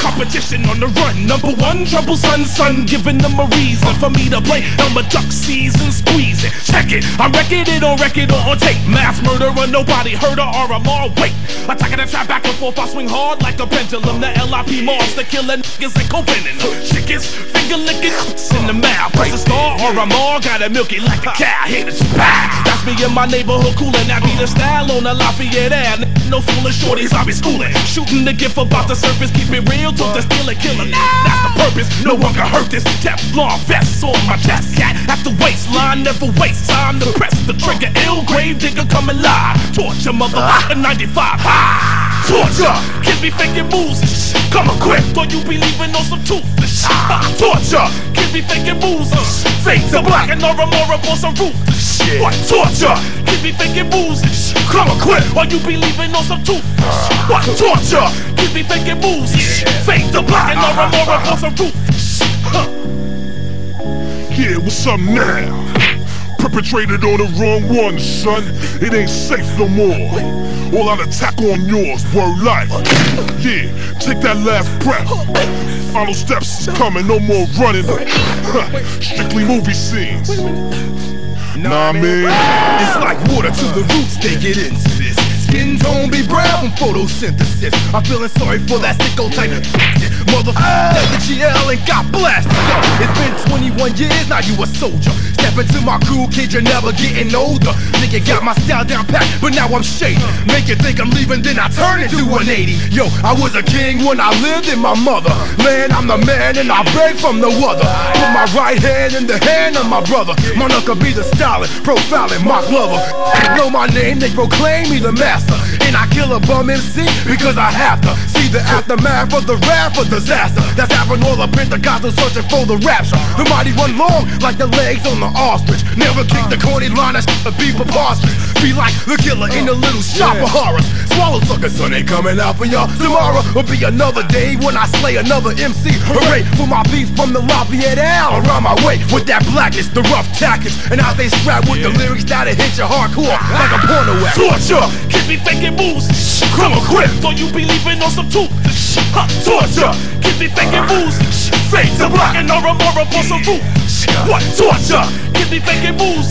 I: Competition on the run. Number one, trouble son, son, giving them a reason for me to play. I'm a Duck season, squeeze it. Check it. I record it on record or on tape. Mass murderer, nobody heard of RMR. Wait. Attacking the trap back and forth. I swing hard like a pendulum. The LIP monster killing niggas and copening. Chickens, finger licking in the mouth. Press the star RMR. Got it milky like a cow. Hit it. Bah! That's me in my neighborhood cooling. That be the style on the Lafayette Ave. No fooling shorties, I be. Shooting the gift about the surface. Keep it real till the steal and killing. That's the purpose. No one can hurt this. Teflon vest on my chest. Cat at the waistline. Never waste time to press the trigger. Ill grave digger coming live. Torture motherfucker 95. Ha! Torture. Kids be faking moves. Come equipped. You be leaving on some toothless. Ha! Torture. Kids be faking moves. Fake the black and Nora Mora on some ruthless shit. What torture? Kids be faking moves. and Come equipped. Or you be leaving on some toothless. shit. What torture? Kids be faking moves. and Fake the black and Nora Mora on some ruthless. Huh.
J: Yeah, what's up now? Perpetrated on the wrong one, son. It ain't safe no more. All out attack on yours, word life. Yeah, take that last breath. Final steps is coming, no more running. Strictly movie scenes. Nah, man.
E: It's like water to the roots, they get into this. Skin tone be brown from photosynthesis. I'm feeling sorry for that sicko type.
I: Mother at the GL and got blasted. Yo, it's been 21 years, now you a soldier. Step into my cool kid, you're never getting older. Nigga got my style down pat, but now I'm shady. Make you think I'm leaving, then I turn it into 180. Yo, I was a king when I lived in my mother. Man, I'm the man and I beg from no other. Put my right hand in the hand of my brother. My knuckle be the styling, profiling, mock lover. Know my name, they proclaim me the master. And I kill a bum MC because I have to. See the aftermath of the rap of disaster. That's happened all up in the gospel searching for the rapture. The mighty run long like the legs on the ostrich. Never kick the corny line, that shit be preposterous. Be like the killer in the little shop of horrors. Swallow suckers, son ain't coming out for y'all. Tomorrow will be another day when I slay another MC. Hooray for my beats from the Lafayette Al around my way with that blackness, the rough tactics, and how they strap with the lyrics that'll hit you hardcore like a porno act. Torture, keep me faking moves. Shh, Come equipped, though you be leaving on some tooth. Torture, keep me faking moves. Fade to black and aura mora on some roof. What torture? Keep me faking moves.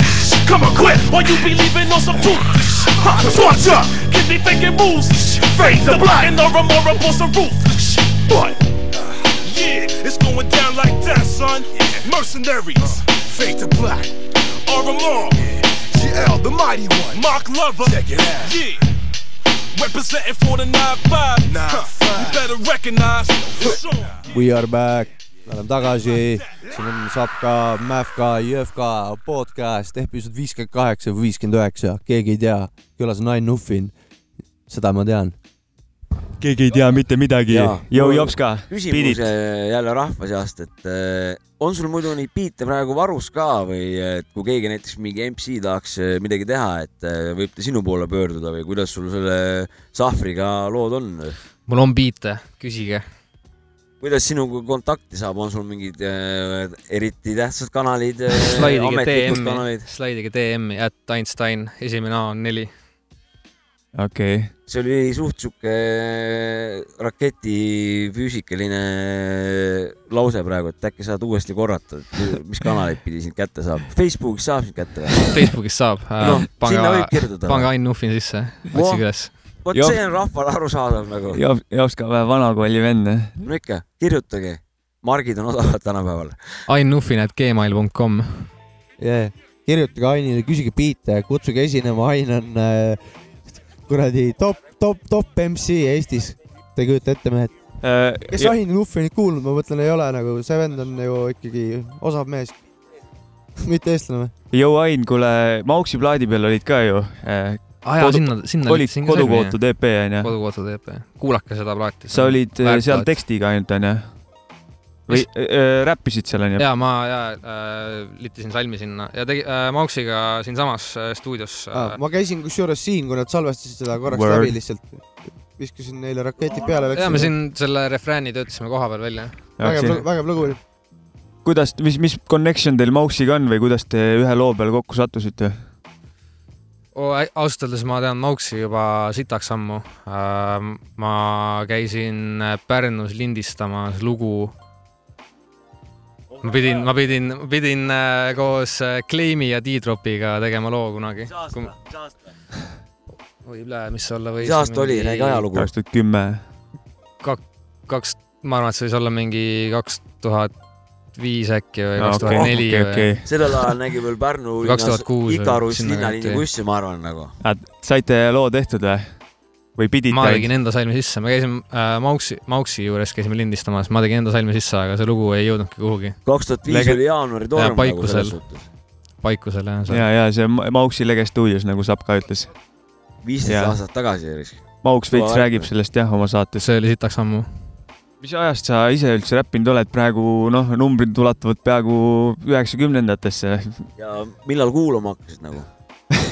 I: Come Come quit while you be leaving on some tooth. Shh, huh, Torture, keep me faking moves. Fade to black and aura mora on some roof. What? Yeah, it's going down like that, son. Mercenaries, fade to black. RMR, GL, the mighty one. Mark Lover, check it out. Yeah, representing for the 9-5. Huh, You better recognize on.
B: We are back, me oleme tagasi, siin on Sapka, Mäfka, Jõhka podcast, episood viiskümmend kaheksa või viiskümmend üheksa, keegi ei tea, külas on Ain Nuffin. seda ma tean.
C: keegi ei tea mitte midagi
A: Jaa..
C: Jou Jopska,
A: küsimus äh, jälle rahva seast, et äh, on sul muidu neid biite praegu varus ka või et kui keegi näiteks mingi MC tahaks äh, midagi teha, et võib ta sinu poole pöörduda või kuidas sul selle Sahvriga lood on?
D: mul on biite, küsige.
A: Kuidas sinuga kontakti saab, on sul mingid äh, eriti tähtsad kanalid,
D: slaidige
A: ametlikud
D: DM-i
A: kanalid?,
D: slaidige DM-i, at Einstein, esimene A on neli.
C: okei okay.,
A: see oli suht sihuke raketifüüsikaline lause praegu, et äkki saad uuesti korrata, et mis kanaleid pidi sind kätte saab. Facebookis saab sind kätte või?
D: Facebookis saab äh,,
A: võib
D: pange, pange Ain Nuffin sisse, otsige üles.
A: Vot see on rahvale arusaadav nagu.
C: Jop-, Jopska vähe vanakooli vend.
A: no ikka, kirjutage. margid on odavad tänapäeval.
D: Ainnuffin at gmail.com.
B: yeah.. kirjutage Ainile, küsige biite, kutsuge esinema, Ain on äh, kuradi top, top, top MC Eestis. Te ei kujuta ette, mehed. kes
C: ja,
B: Ain Nuffinit kuulnud, ma mõtlen, ei ole nagu, see vend on ju ikkagi osav mees. mitte eestlane või?
C: Jou Ain, kuule, Mauksi plaadi peal olid ka ju.
D: Aa jaa,
C: Kodu-
D: sinna, sinna
C: olid kodukootud EP onju.
D: kodukootud EP. kuulake seda plaati.
C: sa olid äh, seal. tekstiga ainult onju? või äh, räppisid seal onju?
D: ja ma ja äh, litisin salmi sinna ja tegi äh, Mauksiga siinsamas äh, stuudios äh,.
B: ma käisin kusjuures siin, kui nad salvestasid seda korraks
C: Word.
B: läbi lihtsalt. viskasin neile raketid peale.
D: ja me siin selle refrääni töötasime koha peal välja.
B: vägev, vägev lugu oli.
C: kuidas, mis, mis connection teil Mauksiga on või kuidas te ühe loo peale kokku sattusite?
D: Ausalt öeldes ma tean Mauksi juba sitaks ammu äh,. ma käisin Pärnus lindistamas lugu. ma pidin, ma pidin, pidin äh, koos äh, Claimi ja D-Dropiga tegema loo kunagi. oi, mis see olla võis?
A: mis aasta oli, räägi ajalugu.
C: kaks tuhat kümme.
D: kaks, ma arvan, et see võis olla mingi kaks tuhat viis äkki või kaks tuhat neli
C: okei,
D: või
A: sellel ajal nägi veel Pärnu linnas
D: 2006 või
A: Ikarus linnaliini bussi, ma arvan nagu.
C: saite loo tehtud või? või pidite
D: ma tegin enda salmi sisse, ma käisin äh, Mauksi, Mauksi juures käisime lindistamas, ma tegin enda salmi sisse, aga see lugu ei jõudnudki kuhugi.
A: kaks tuhat viis oli jaanuari torm
D: Jaa,
A: nagu
D: Paikusel.
A: selles suhtes.
D: Paikusel jah.
C: ja, ja see Ma- Mauksi lege stuudios, nagu Sapka ütles.
A: viisteist aastat tagasi.
C: Mauks veits räägib sellest jah oma saates.
D: see oli sitaks ammu.
C: Mis ajast sa ise üldse räppinud oled, praegu noh, numbrid ulatuvad peaaegu üheksakümnendatesse.
A: ja millal kuulama hakkasid nagu?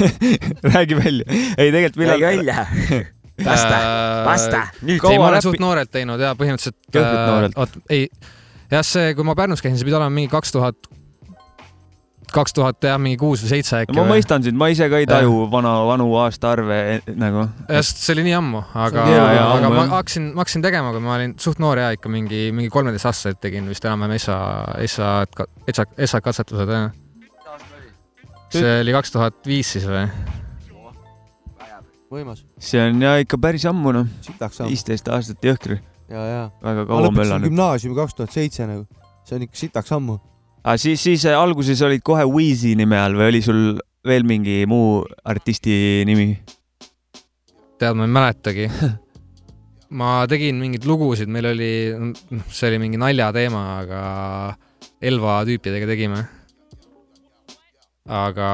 C: räägi välja. ei, tegelikult millal
A: räägi. välja. vasta, vasta. nüüd
D: ei,
C: Kaua
D: ma olen suht noorelt teinud ja põhimõtteliselt.
C: Kõhvlit noorelt.
D: oot, ei, jah, see, kui ma Pärnus käisin, see pidi olema mingi kaks tuhat, kaks tuhat jah, mingi kuus või seitse äkki.
C: ma mõistan sind, ma ise ka ei taju vana, vanu aastaarve eh, nagu.
D: jah, see oli nii ammu, aga, aga
C: ammu,
D: ma hakkasin, ma hakkasin tegema, kui ma olin suht noor ja ikka mingi, mingi kolmeteistaastaselt tegin vist enam-vähem Essa, Essa, Essa, Essa katsetused, jah. see oli kaks tuhat viis siis või?
B: võimas,
C: see on ja ikka päris ammu noh, viisteist aastat jõhker.
B: ja, ja.
C: väga kaua möllanud.
B: gümnaasiumi kaks tuhat seitse nagu, see on ikka sitaks ammu.
C: Aga siis, siis äh, alguses olid kohe Wheezy nime all või oli sul veel mingi muu artisti nimi?
D: tead, ma ei mäletagi. ma tegin mingeid lugusid, meil oli, noh, see oli mingi naljateema, aga Elva tüüpidega tegime. aga.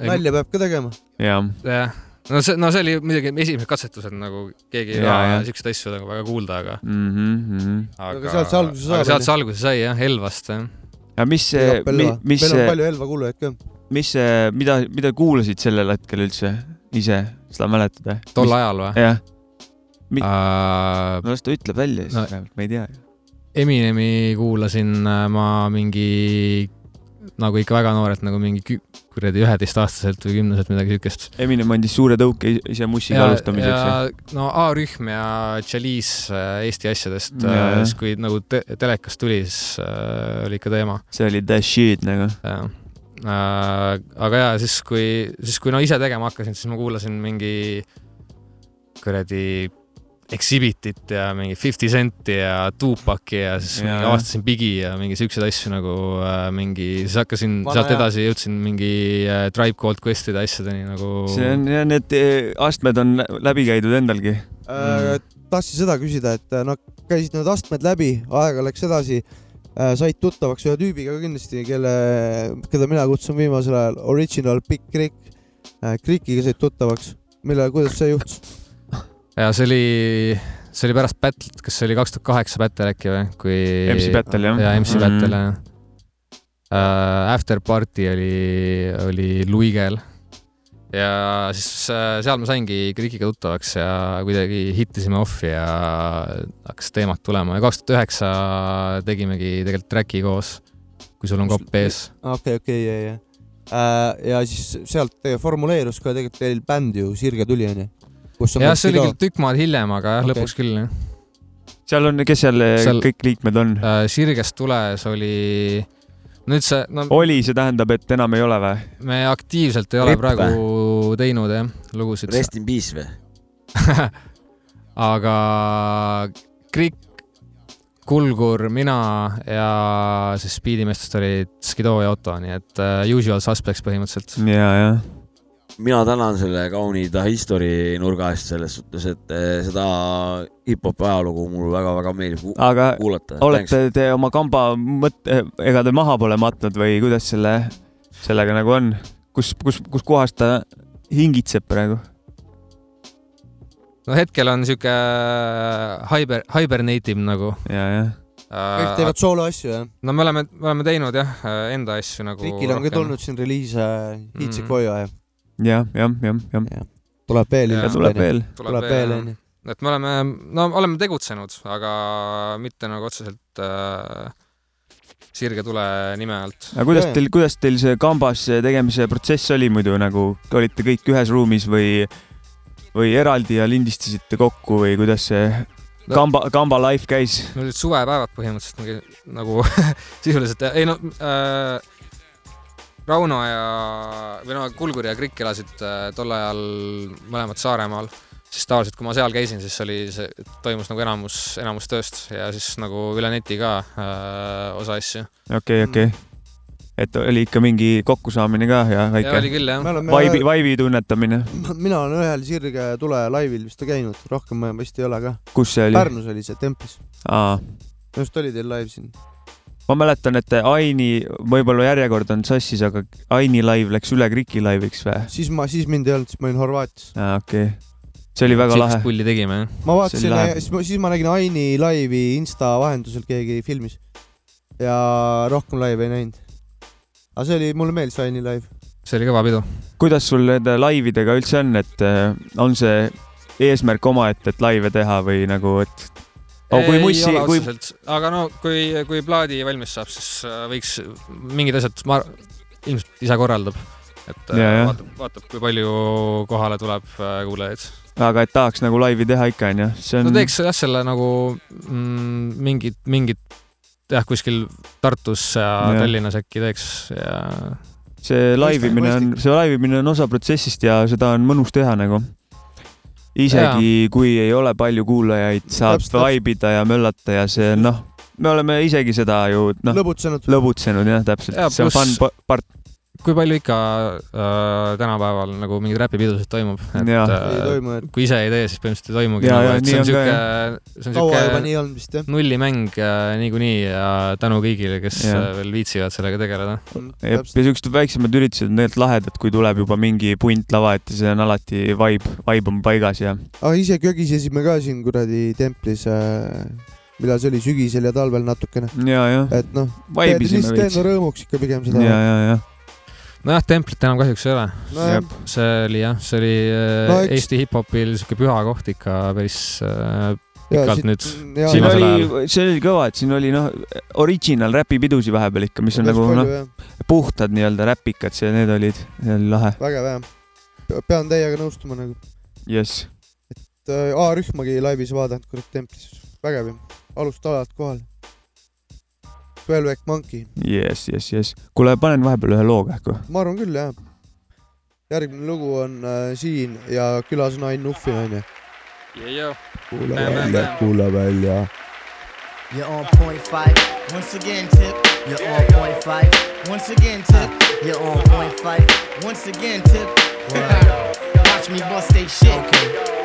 B: nalja peab ka tegema.
C: jah,
D: jah, no see, no see oli muidugi esimesed katsetused nagu keegi ei taha siukseid asju nagu väga kuulda, aga,
C: Mhm,
B: Aga sealt see alguse
D: aga sealt see alguse sai jah, Elvast jah.
C: ja mis see, mis
B: meil on
C: see,
B: palju Elva kuulajaid ka.
C: mis see, mida, mida kuulasid sellel hetkel üldse ise, seda mäletad või?
D: tol ajal või?
C: jah,
D: uh,.
C: no las ta ütleb välja siis
D: No-
C: ma ei tea.
D: Eminemi kuulasin äh, ma mingi nagu ikka väga noorelt nagu mingi kuradi üheteistaastaselt või kümneselt midagi siukest.
C: Eminem andis suure tõuke is- ise mussiga alustamiseks.
D: no A-rühm ja Chalice äh, Eesti asjadest,
C: Ja, jah.
D: siis kui nagu te telekas tuli, siis äh, oli ikka teema.
C: see oli the shit nagu.
D: äh,. aga ja siis, kui, siis kui no ise tegema hakkasin, siis ma kuulasin mingi kuradi Exhibitit ja mingi Fifty Centi ja Tupac'i ja siis
C: Ja,
D: avastasin Biggi ja mingi siukseid asju nagu äh, mingi, siis hakkasin
B: Vana
D: sealt edasi jõudsin mingi äh, Tribe Called Quest'ide asjadeni nagu.
C: see on ja need eh, astmed on läbi käidud endalgi.
B: Mm. tahtsin seda küsida, et äh, no käisid need astmed läbi, aega läks edasi, said tuttavaks ühe tüübiga kindlasti, kelle, keda mina kutsun viimasel ajal Original Big Creek. Creekiga said tuttavaks, mille, kuidas see juhtus?
D: Ja see oli, see oli pärast Battle't, kas see oli kaks tuhat kaheksa Battle äkki või, kui.
C: MC Battle, jah.
D: jaa, MC
C: Mhm.
D: Battle jah uh,. After party oli, oli Luigel ja siis äh, seal ma saingi Krikiga tuttavaks ja kuidagi hittisime off'i ja hakkas teemat tulema ja kaks tuhat üheksa tegimegi tegelikult track'i koos, kui sul on kopp ees.
B: okei, okei, ja, ja. ja siis sealt formuleerus ka tegelikult teil bänd ju, Sirge tuli onju.
D: jah, see oli küll tükk maad hiljem, aga jah,
B: Okei.
D: lõpuks küll jah.
C: seal on, kes seal, seal
D: Seal-
C: kõik liikmed on?
D: Äh, Sirgest tules oli, nüüd see, no
C: oli, see tähendab, et enam ei ole või?
D: me aktiivselt ei ole
A: Ripp
D: praegu teinud jah, lugusid.
A: Rest in peace või?
D: aga Krik, Kulgur, mina ja siis Speedimeestest olid Skido ja Otto, nii et uh, usual suspects põhimõtteliselt.
C: ja, jah.
A: Mina tänan selle kauni The History nurga eest selles suhtes, et eh, seda hip-hopi ajalugu mul väga-väga meeldib
C: aga
A: kuulata.
C: olete te oma kamba mõtte, ega te maha pole matnud või kuidas selle, sellega nagu on? kus, kus, kus kohas ta hingitseb praegu?
D: no hetkel on sihuke hyper, hibernative nagu.
C: ja, jah.
B: kõik teevad sooloasju jah?
D: no me oleme, me oleme teinud jah, enda asju nagu.
B: Rikil on ka tulnud siin reliise
D: Mm.
B: Hiitsekoja ja
C: jah, jah, jah, jah.
B: tuleb veel
D: ja
C: tuleb veel.
B: tuleb veel onju.
D: et me oleme, no oleme tegutsenud, aga mitte nagu otseselt äh, Sirge tule nime alt.
C: aga kuidas teil, kuidas teil see kambas tegemise protsess oli muidu nagu, olite kõik ühes ruumis või, või eraldi ja lindistasite kokku või kuidas see
D: No-
C: kamba, kamba life käis?
D: meil olid suvepäevad põhimõtteliselt nagu, nagu sisuliselt, ei no äh, Rauno ja, või no Kulgur ja Krikk elasid äh, tol ajal mõlemad Saaremaal, siis tavaliselt, kui ma seal käisin, siis oli see, toimus nagu enamus, enamus tööst ja siis nagu üle neti ka äh, osa asju.
C: okei, okei. et oli ikka mingi kokkusaamine ka ja
D: ja oli
C: väike
D: küll jah
C: vaibi, vaibi tunnetamine.
B: mina olen ühel Sirge tule laivil vist käinud, rohkem ma vist ei ole ka.
C: kus see oli?
B: Pärnus oli see Templis,
C: aa,
B: arust oli teil live siin.
C: Ma mäletan, et Aini, võib-olla järjekord on sassis, aga Aini live läks üle Kriki laiviks või?
B: siis ma, siis mind ei olnud, siis ma olin Horvaatias.
C: aa, okei okay.. see oli väga lahe.
D: pulli tegime jah.
B: ma vaatasin siis ma, siis ma nägin Aini laivi Insta vahendusel, keegi filmis. ja rohkem laive ei näinud. aga see oli, mulle meeldis Aini laiv.
D: see oli kõva pidu.
C: kuidas sul nende laividega üldse on, et äh, on see eesmärk omaette, et laive teha või nagu, et oh, kui mussi, kui,
D: aga no kui, kui plaadi valmis saab, siis äh, võiks mingid asjad, ma ilmselt ise korraldab. et äh,
C: Ja,
D: vaatab, vaatab, kui palju kohale tuleb äh, kuulajaid.
C: aga et tahaks nagu laivi teha ikka onju, see on
D: no teeks jah, selle nagu mm, mingid, mingid jah, kuskil Tartus ja, ja. Tallinnas äkki teeks ja
C: see laivimine on, see laivimine on osa protsessist ja seda on mõnus teha nagu. Isegi kui ei ole palju kuulajaid, saab vaibida ja möllata ja see noh, me oleme isegi seda ju noh,
B: lõbutsenud.
C: lõbutsenud jah, täpselt.
D: Jaa,,
C: see on fun pa- part,
D: kui palju ikka äh, tänapäeval nagu mingeid räpipidusid toimub, et
B: ei
D: äh,
B: toimu, et
D: kui ise ei tee, siis põhimõtteliselt ei toimugi.
C: Nii
D: see on siuke, see on siuke nullimäng äh, niikuinii ja tänu kõigile, kes
C: Jaa.
D: äh, veel viitsivad sellega tegeleda.
C: ja siuksed väiksemad üritused on tegelikult lahedad, kui tuleb juba mingi punt lava ette, see on alati vibe, vibe on paigas ja
B: aga ise kögisesime ka siin kuradi templis äh,, millal see oli, sügisel ja talvel natukene,
C: ja, ja
B: et noh,
C: vaibisime
B: lihtsalt enda. rõõmuks ikka pigem seda.
C: ja, ja, ja
D: nojah, templit enam kahjuks ei ole.
B: nojah,
D: see oli jah, see oli äh,
B: No
D: no,
B: eks-
D: Eesti hip-hopil siuke püha koht ikka päris äh,
B: ja
D: pikalt
B: siit-
D: nüüd.
B: ja,
C: siin oli, see oli kõva, et siin oli noh, original räpipidusi vahepeal ikka, mis on
B: päris
C: nagu noh, puhtad nii-öelda räpikad, see, need olid, see oli lahe.
B: vägev jah. pean teiega nõustuma nagu,
C: jess,
B: et äh, A-rühmagi laivis vaadanud kurat templis, vägev ju, alust alalt kohal. Twelve Monkey,
C: jess, jess, jess. kuule, panen vahepeal ühe loo kähku.
B: ma arvan küll jah. järgmine lugu on äh, siin ja külas on Ain Nuffin onju. kuula välja kuula välja.
K: You're on point five.
L: Once again, Tip.
K: You're on point five.
L: Once again, Tip.
K: You're on point five.
L: Once again, Tip. Watch me bust they shit.
K: Okay.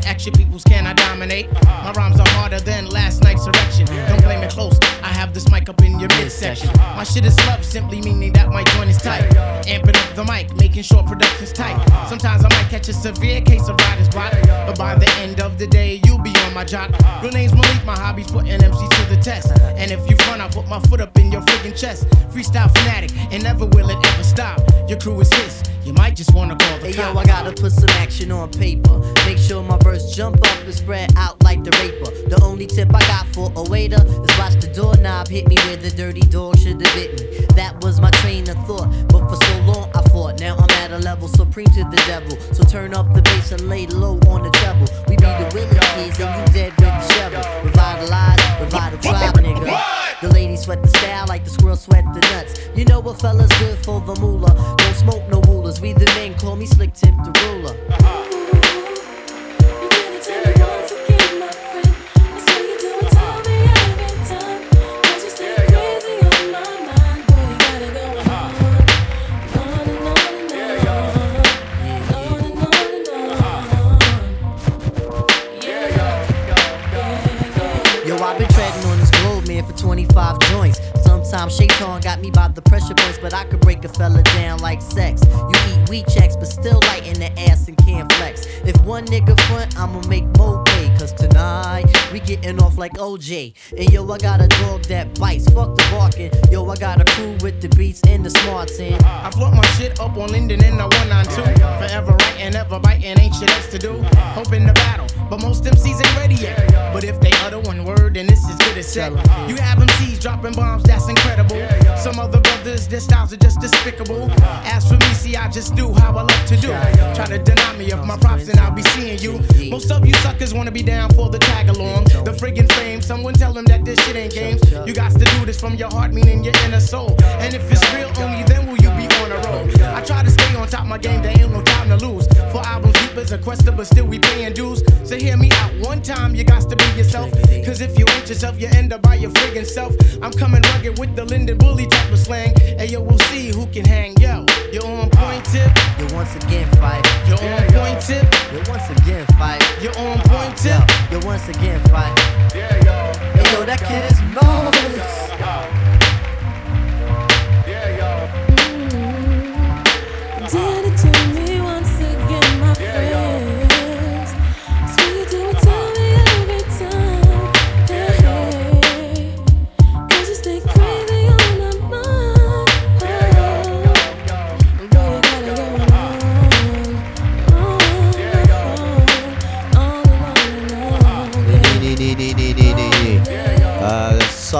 L: Action peoples can I dominate. My rhymes are harder than last night's erection. Don't blame it close, I have this mic up in your midsection. My shit is love, simply meaning that my joint is tight. Amping up the mic, making sure production's tight. Sometimes I might catch a severe case of writer's block, but by the end of the day, you'll be on my jock. Real name's Malik, my hobby's putting MC to the test. And if you front, I'll put my foot up in your friggin' chest. Freestyle fanatic, and never will it ever stop. Your crew is his, you might just wanna call the
K: Hey yo. I gotta put some action on paper. Make sure my verse jump up and spread out like the raper. The only tip I got for a waiter is watch the doorknob hit me where the dirty dog should have bit me. That was my train of thought, but for so long I fought. Now I'm at a level supreme to the devil. So turn up the bass and lay low on the treble. We be the Willie kids and you dead with the shovel. Revitalize, revive the nigga. The ladies sweat the style like the squirrel sweat the nuts. You know what fella's good for the moolah. Don't smoke no rulers. We the men call me slick tip the ruler. Yo, 25 joints. Sometimes Shaitan got me by the pressure points, but I could break a fella down like sex. You eat weed checks, but still light in the ass and can't flex. If one nigga front, I'ma make more pay. Cause tonight, we getting off like OJ. And yo, I got a dog that bites, fuck the barking. Yo, I got a crew with the beats and the smarts in.
L: I float my shit up on Linden and the 192. Forever writing, ever biting, ain't shit else to do. Hoping to battle, but most MCs ain't ready yet. But if they utter one word, then this is good as set. You have MCs dropping bombs, that's incredible. Some other brothers, their styles are just despicable. As for me, see, I just do how I love to do. Try to deny me of my props, and I'll be seeing you. Most of you suckers wanna be down for the tag along. The friggin' fame, someone tell them that this shit ain't games. You got to do this from your heart, meaning your inner soul. And if it's real, only then will you be on a roll. I try to stay on top of my game, there ain't no time to lose. For albums, deep as a quester, but still we paying dues. So hear me out one time, you got to be yourself. Cause if you ain't yourself, you end up by your friggin' self. I'm coming rugged with the Linden Bully type of slang. Hey yo, we'll see who can hang. Yo, you're on point tip.
K: You once again fight.
L: You're on point tip.
K: You once again fight.
L: You're on point tip.
K: You once again fight. Hey yo, that kid is marvelous.
B: Uh-huh.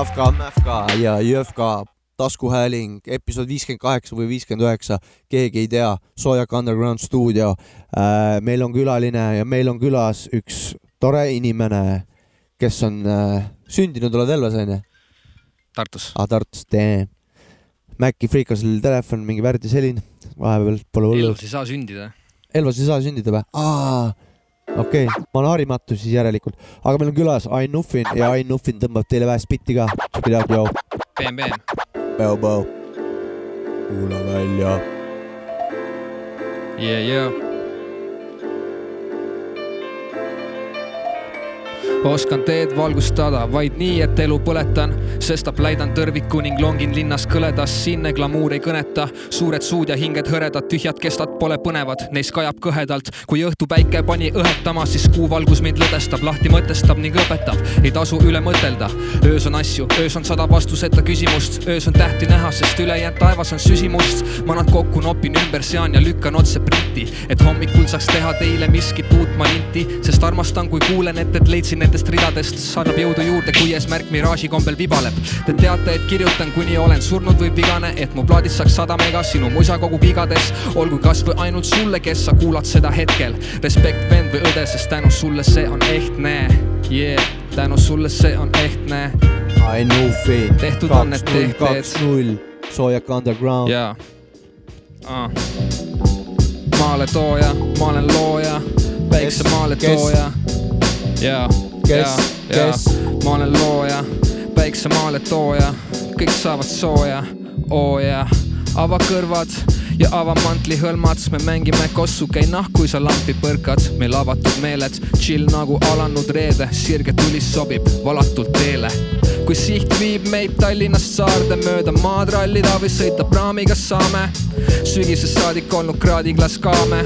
B: That's Savka, Mähka ja Jõhka taskuhääling, episood viiskümmend kaheksa või viiskümmend üheksa, keegi ei tea, Soojak Underground stuudio. meil on külaline ja meil on külas üks tore inimene, kes on äh, sündinud, oled Elvas onju?
D: Tartus.
B: aa, Tartus, tee. Maci Freekasel telefon, mingi värd ja selline, vahepeal pole hullu
D: Elvas. ei saa sündida.
B: Elvas ei saa sündida või? aa, okei okay., ma olen harimatu siis järelikult, aga meil on külas Ain Nuffin ja Ain Nuffin tõmbab teile vähe spitti ka. Check it out, yo.
D: BM, BM.
B: Bau, bau. kuula välja.
D: Yeah, yeah. Oskan teed valgustada vaid nii, et elu põletan, sestap läidan tõrviku ning longin linnas kõledas, siinne glamuur ei kõneta. suured suud ja hinged hõredad, tühjad kestad pole põnevad, neis kajab kõhedalt. kui õhtupäike pani õhetama, siis kuuvalgus mind lõdestab, lahti mõtestab ning õpetab. ei tasu üle mõtelda, öös on asju, öös on sada vastuseta küsimust, öös on tähti näha, sest ülejäänud taevas on süsimust. ma nad kokku nopin ümber, sean ja lükkan otse printi, et hommikul saaks teha teile miskit uut ma linti, sest armastan, kui kuulen, et, et leidsin nendest ridadest, annab jõudu juurde, kui eesmärk miraaži kombel vibaleb. Te teate, et kirjutan, kuni olen surnud või vigane, et mu plaadid saaks sada mega sinu musa kogub igades, olgu kasvõi ainult sulle, kes sa kuulad seda hetkel. respekt vend või õde, sest tänu sulle see on ehtne, yeah, tänu sulle see on ehtne.
B: Ain Nuffin.
D: tehtud on need tehed.
B: kaks null, Soojak Underground.
D: jaa ah.. maaletooja, ma olen looja, väikse maaletooja. jaa, jaa, jaa, ma olen looja, väikse maaletooja, kõik saavad sooja, oo jaa, ava kõrvad ja ava mantlihõlmad, me mängime kossu, käi nahk, kui sa lampi põrkad, meil avatud meeled, chill nagu alanud reede, sirge tuli sobib valatult teele. Kui siht viib meid Tallinnast saarde mööda maad rallida või sõita praamiga saame. sügisest saadik olnud kraadiklaas kaame,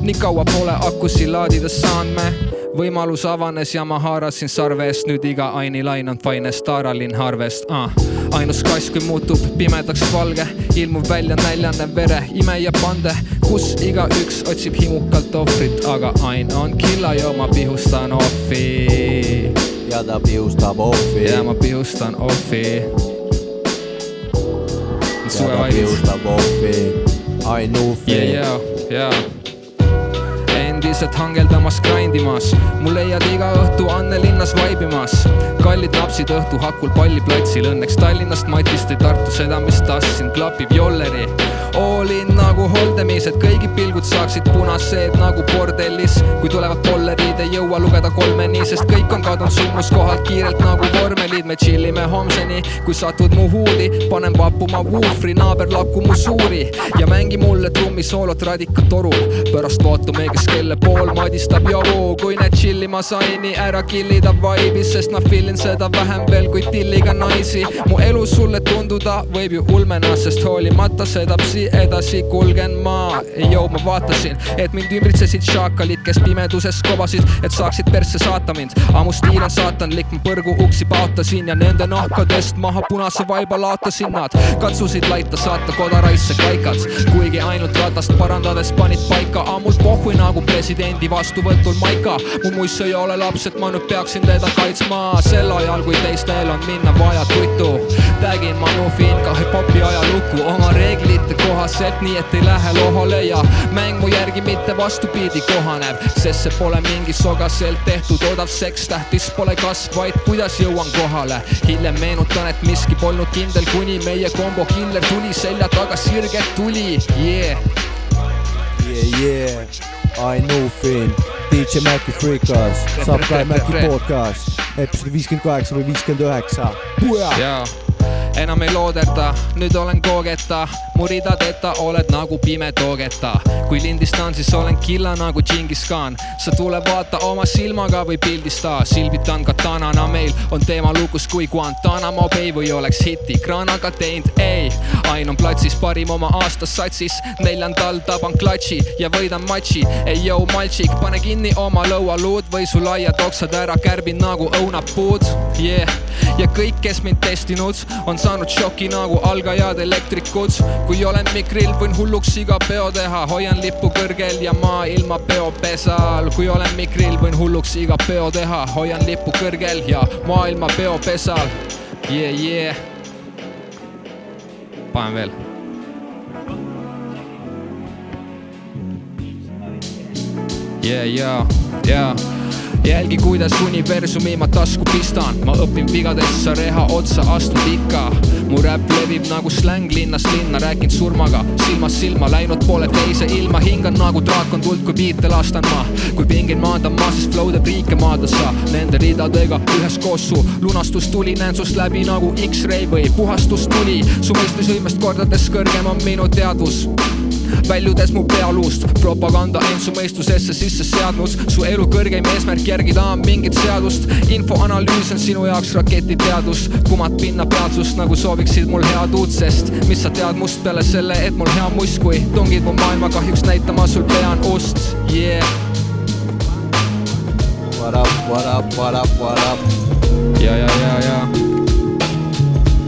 D: nii kaua pole akusi laadida saanud me. Võimalus avanes ja ma haarasin sarve eest, nüüd iga Aini lain on finest Aaralinn Harvest ah.. ainus kass, kui muutub pimedaks valge, ilmub välja näljane vere, ime ja pande, kus igaüks otsib himukalt ohvrit, aga Ain on killa ja ma pihustan ohvi
B: ja ta pihustab ohvi.
D: ja ma pihustan ohvi.
B: ja ta pihustab ohvi. Ain Nuffin.
D: ja, ja, ja endiselt hangeldamas, grindimas, mul leiad iga õhtu Annelinnas vaibimas. kallid napsid õhtu hakul palliplatsil, õnneks Tallinnast Matist või Tartu seda, mis tahtsin, klapib jolleri. Allin nagu Holdemis, et kõigi pilgud saaksid punased nagu bordellis. kui tulevad pollerid, ei jõua lugeda kolmeni, sest kõik on kadunud sündmuskohalt kiirelt nagu vormelid. me tšillime homseni, kui satud mu huuli, panen vappuma vuufri, naaber lakku mu suuri ja mängi mulle trummisoolot radikatorul. pärast vaatame, kes kelle pool madistab jobu, kui need tšillima sain, nii ära killida vaibis, sest ma feel in seda vähem veel kui tilliga naisi. mu elu sulle tunduda võib ju ulmena, sest hoolimata seda psi edasi kulgen ma. joo, ma vaatasin, et mind ümbritsesid šaakalid, kes pimeduses kobasid, et saaksid persse saata mind. ammu stiil on saatanlik, ma põrgu uksi paotasin ja nende nahkadest maha punase vaiba laotasin nad. katsusid laita saata kodaraisse kaikad, kuigi ainult ratast parandades panid paika ammult pohhui nagu presidendi vastuvõtul maika. mu muiss ei ole laps, et ma nüüd peaksin teda kaitsma sel ajal, kui teistel on minna vaja tuttu. tagin ma Nufin ka hip-hopi ajalukku oma reeglite kohaselt, nii et ei lähe lohale ja mäng mu järgi mitte vastupidi kohaneb, sest see pole mingi sogaselt tehtud odav seks, tähtis pole kasv, vaid kuidas jõuan kohale. hiljem meenutan, et miski polnud kindel, kuni meie kombo killer tuli selja taga sirget tuli, yeah.
B: Yeah, yeah, Ain Nuffin, DJ Maci Freekas, ka Maci podcast, episood viiskümmend kaheksa või viiskümmend üheksa.
D: jaa, enam ei looderda, nüüd olen koogeta, mu ridadeta oled nagu pime toogeta. kui lindistan, siis olen killa nagu Džingis Khan. sa tule vaata oma silmaga või pildista, silbitan katanana, meil on teema lukus kui Guantanamo Bay või oleks hiti kraanaga teinud, ei. Ain on platsis parim oma aastas satsis, neljandal taban klatši ja võidan matši. ei jõu maltšik, pane kinni oma lõualuud või su laiad oksad ära kärbin nagu õunapuud, yeah. ja kõik, kes mind testinud, on saanud šoki nagu algajad elektrikud. kui olen mikril, võin hulluks iga peo teha, hoian lippu kõrgel ja maailma peopesal. kui olen mikril, võin hulluks iga peo teha, hoian lippu kõrgel ja maailma peopesal Yeah, yeah. panen veel. Yeah, yeah, yeah jälgi, kuidas universumi ma tasku pistan, ma õpin vigadest, sa reha otsa astud ikka. mu räpp levib nagu släng linnast linna, rääkinud surmaga silmast silma, läinud poole teise ilma, hingan nagu draakon tuld, kui biite lastan ma. kui pingin maandan ma, siis flow teeb riike maadad sa nende ridadega üheskoos su lunastus tuli, näen sust läbi nagu X-ray või puhastus tuli. su mõistusvõimest kordades kõrgem on minu teadvus väljudes mu pealuust, propaganda end su mõistusesse sisse seadnud, su elu kõrgeim eesmärk järgida on mingit seadust. infoanalüüs on sinu jaoks raketiteadus, kumad pinnapealsust nagu sooviksid mul head uut, sest mis sa tead must peale selle, et mul hea must, kui tungid mu maailma kahjuks näitama, sul pean ust, yeah.
B: What up, what up, what up, what up,
D: ja, ja, ja, ja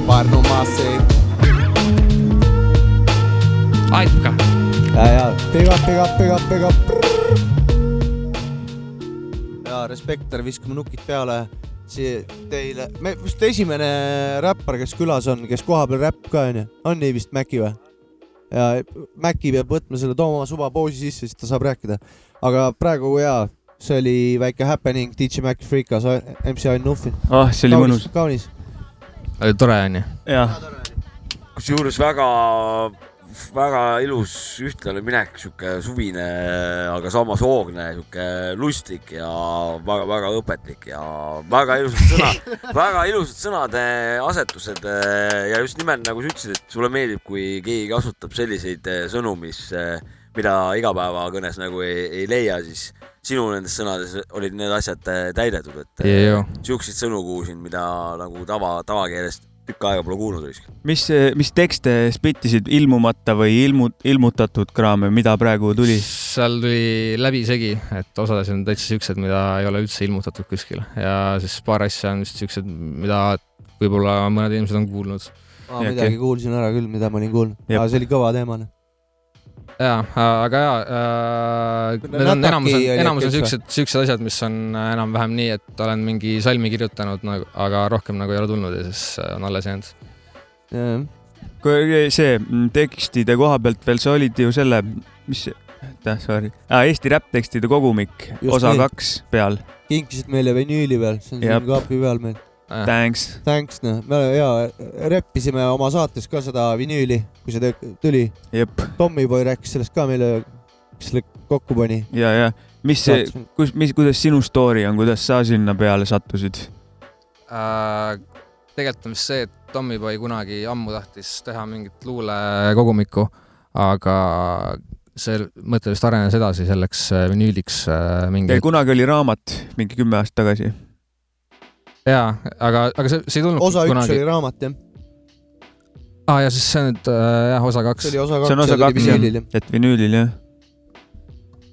B: Pärnu Massiv.
D: Aitab ka.
B: ja, ja big up, big up. ja Respektor, viskame nukid peale siia teile, me vist esimene räppar, kes külas on, kes kohapeal räpp ka onju, on nii vist Maci või? ja Maci peab võtma selle, tooma oma suva poosi sisse, siis ta saab rääkida. aga praegu jaa, see oli väike happening, DJ Mac Freekas, MC Ain Nuffin.
C: ah, see oli mõnus.
B: kaunis.
D: tore onju.
C: jah,
A: kusjuures väga, väga ilus ühtlane minek, sihuke suvine, aga samas hoogne, sihuke lustlik ja väga-väga õpetlik ja väga ilusad sõnad, väga ilusad sõnade asetused ja just nimelt nagu sa ütlesid, et sulle meeldib, kui keegi kasutab selliseid eh, sõnu, mis, mida igapäevakõnes nagu ei, ei leia, siis sinu nendes sõnades olid need asjad eh, täidetud, et eh, siukseid sõnu kuulsin, mida nagu tava, tavakeelest tükk aega pole kuulnud vist.
C: mis, mis tekste spittisid ilmumata või ilmu-, ilmutatud kraame, mida praegu tuli?
D: seal tuli läbisegi, et osades on täitsa siuksed, mida ei ole üldse ilmutatud kuskil ja siis paar asja on vist siuksed, mida võib-olla mõned inimesed on kuulnud.
B: ma midagi kuulsin ära küll, mida ma olin kuulnud, aga see oli kõva teema. Noh.
D: ja, aga ja äh,, need on enamus enamus on siuksed, siuksed asjad, mis on enam-vähem nii, et olen mingi salmi kirjutanud nagu, aga rohkem nagu ei ole tulnud ja siis äh, on alles jäänud.
C: kui see mm, tekstide koha pealt veel, sa olid ju selle, mis, aitäh, sorry ah,, Eesti räpptekstide kogumik, osa
B: nii.
C: kaks peal.
B: kinkisid meile vinüüli veel, see on siin kaapi peal meil.
C: Thanks.
B: Thanks, noh, me ja reppisime oma saates ka seda vinüüli, kui see tuli.
C: jep.
B: Tommyboy rääkis sellest ka meile, kes selle kokku pani.
C: ja, ja mis see, kus, mis, kuidas sinu story on, kuidas sa sinna peale sattusid?
D: äh,. tegelikult on vist see, et Tommyboy kunagi ammu tahtis teha mingit luulekogumikku, aga see mõte vist arenes edasi selleks äh, vinüüliks äh, mingi.
C: kunagi oli raamat mingi kümme aastat tagasi.
D: jaa, aga, aga see, see ei tulnud
B: osa üks
D: kunagi
B: oli. raamat, jah.
D: aa, ja siis see nüüd äh, jah, osa kaks.
B: see oli osa
C: see on
B: kaks,
C: osa
B: see oli
C: kaks
B: vinüülil,
C: jah, et vinüülil jah.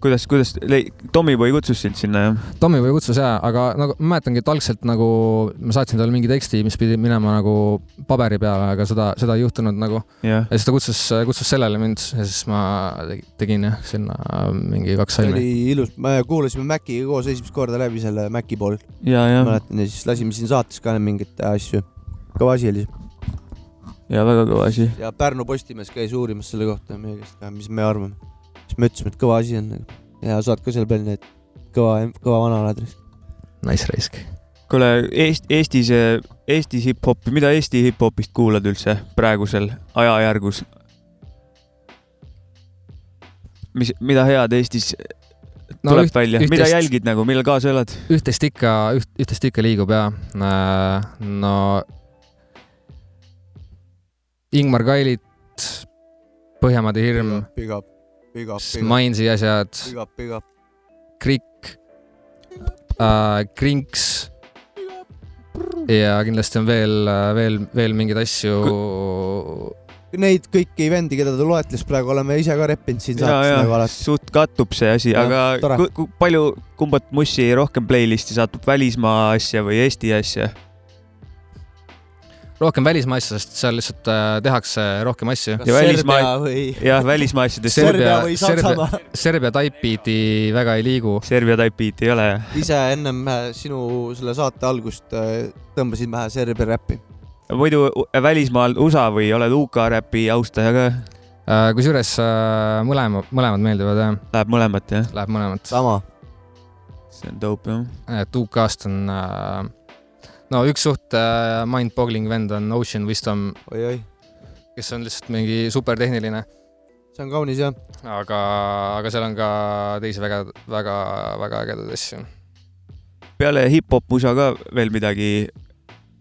C: kuidas, kuidas, Tommyboy kutsus sind sinna jah?
D: Tommyboy kutsus jaa, aga nagu ma mäletangi, et algselt nagu ma saatsin talle mingi teksti, mis pidi minema nagu paberi peale, aga seda, seda ei juhtunud nagu.
C: Jah.
D: ja siis ta kutsus, kutsus sellele mind ja siis ma tegi- tegin jah, sinna mingi kaks salmi
B: oli. ilus, me kuulasime Maciga koos esimest korda läbi selle Maci pool.
C: Ja, ja.
B: mäletan ja siis lasime siin saates ka mingeid asju. kõva asi oli
C: ja väga kõva asi.
B: ja Pärnu Postimees käis uurimas selle kohta meie käest ka, mis me arvame. Siis me ütlesime, et kõva asi on ja saad ka selle peale need kõva, kõva vana oled.
D: Nice raisk.
C: kuule, Eest-, Eestis, Eestis hip-hopi, mida Eesti hip-hopist kuulad üldse praegusel ajajärgus? mis, mida head Eestis
D: No
C: tuleb
D: üht-
C: välja, mida jälgid nagu, millal kaasa elad?
D: üht-teist ikka, üht, üht-teist ikka liigub ja no Ingmar Kailit, Põhjamaade hirm,
B: Big up,
D: Mainsi asjad. Krikk äh,, Krinks ja kindlasti on veel, veel, veel mingeid asju.
B: Neid kõiki vendi, keda ta loetles praegu, oleme ise ka reppinud siin saates nagu alati.
C: suht kattub see asi, aga
B: tore.
C: ku, ku, palju, kumbat mussi rohkem playlist'i satub, välismaa asja või Eesti asja?
D: Rohkem välismaa asja, sest seal lihtsalt äh, tehakse rohkem asju.
C: ja välismaa,
B: või-
C: jah, välismaa asjadest.
D: Serbia, Serbia, Serbia Typebeat'i väga ei liigu.
C: Serbia Typebeat'i ei ole jah?
B: ise ennem äh, sinu selle saate algust äh, tõmbasid vähe Serbia räppi.
C: muidu välismaal USA või oled UK räpi austaja ka?
D: Äh, kusjuures äh, mõlema, mõlemad meeldivad jah,
C: Läheb mõlemat jah?
D: läheb mõlemat.
B: sama.
C: see on dope jah.
D: et UK-st on äh, no üks suht äh, mind-boggling vend on Ocean Wisdom,
B: oi-oi,
D: kes on lihtsalt mingi supertehniline,
B: see on kaunis jah.
D: aga, aga seal on ka teisi väga, väga, väga ägedaid asju.
C: peale hip-hop musa ka veel midagi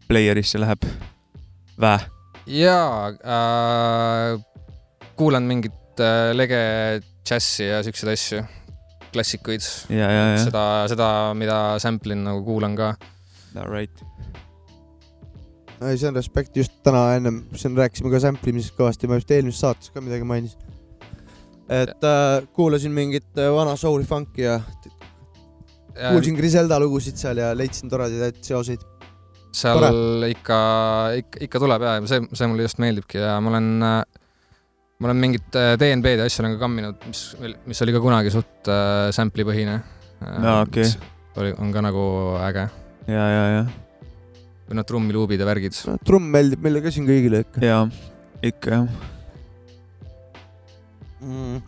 C: player'isse läheb? Vä?
D: jaa äh,, kuulan mingit äh, lege džässi ja siukseid asju, klassikuid.
C: ja, ja, ja.
D: seda, seda, mida sample in nagu kuulan ka.
C: Right.
B: ei, see on respekt, just täna ennem siin rääkisime ka sample imisest kõvasti, ma just eelmises saates ka midagi mainisin. et äh, kuulasin mingit äh, vana soul'i funk'i ja kuulsin Griselda lugusid seal ja leidsin toredaid seoseid.
D: seal
B: Tore.
D: ikka, ikka, ikka tuleb ja see, see mulle just meeldibki ja ma olen, ma olen mingit äh, DNB-d ja asju olen ka kamminud, mis, mis oli ka kunagi suht äh, sample'i põhine.
C: Aa, okei.
D: oli, on ka nagu äge.
C: ja, ja, ja,
D: või noh, trummiluubid ja värgid.
B: trumm meeldib meile ka siin kõigile ikka
C: ja ikka jah.
B: mm..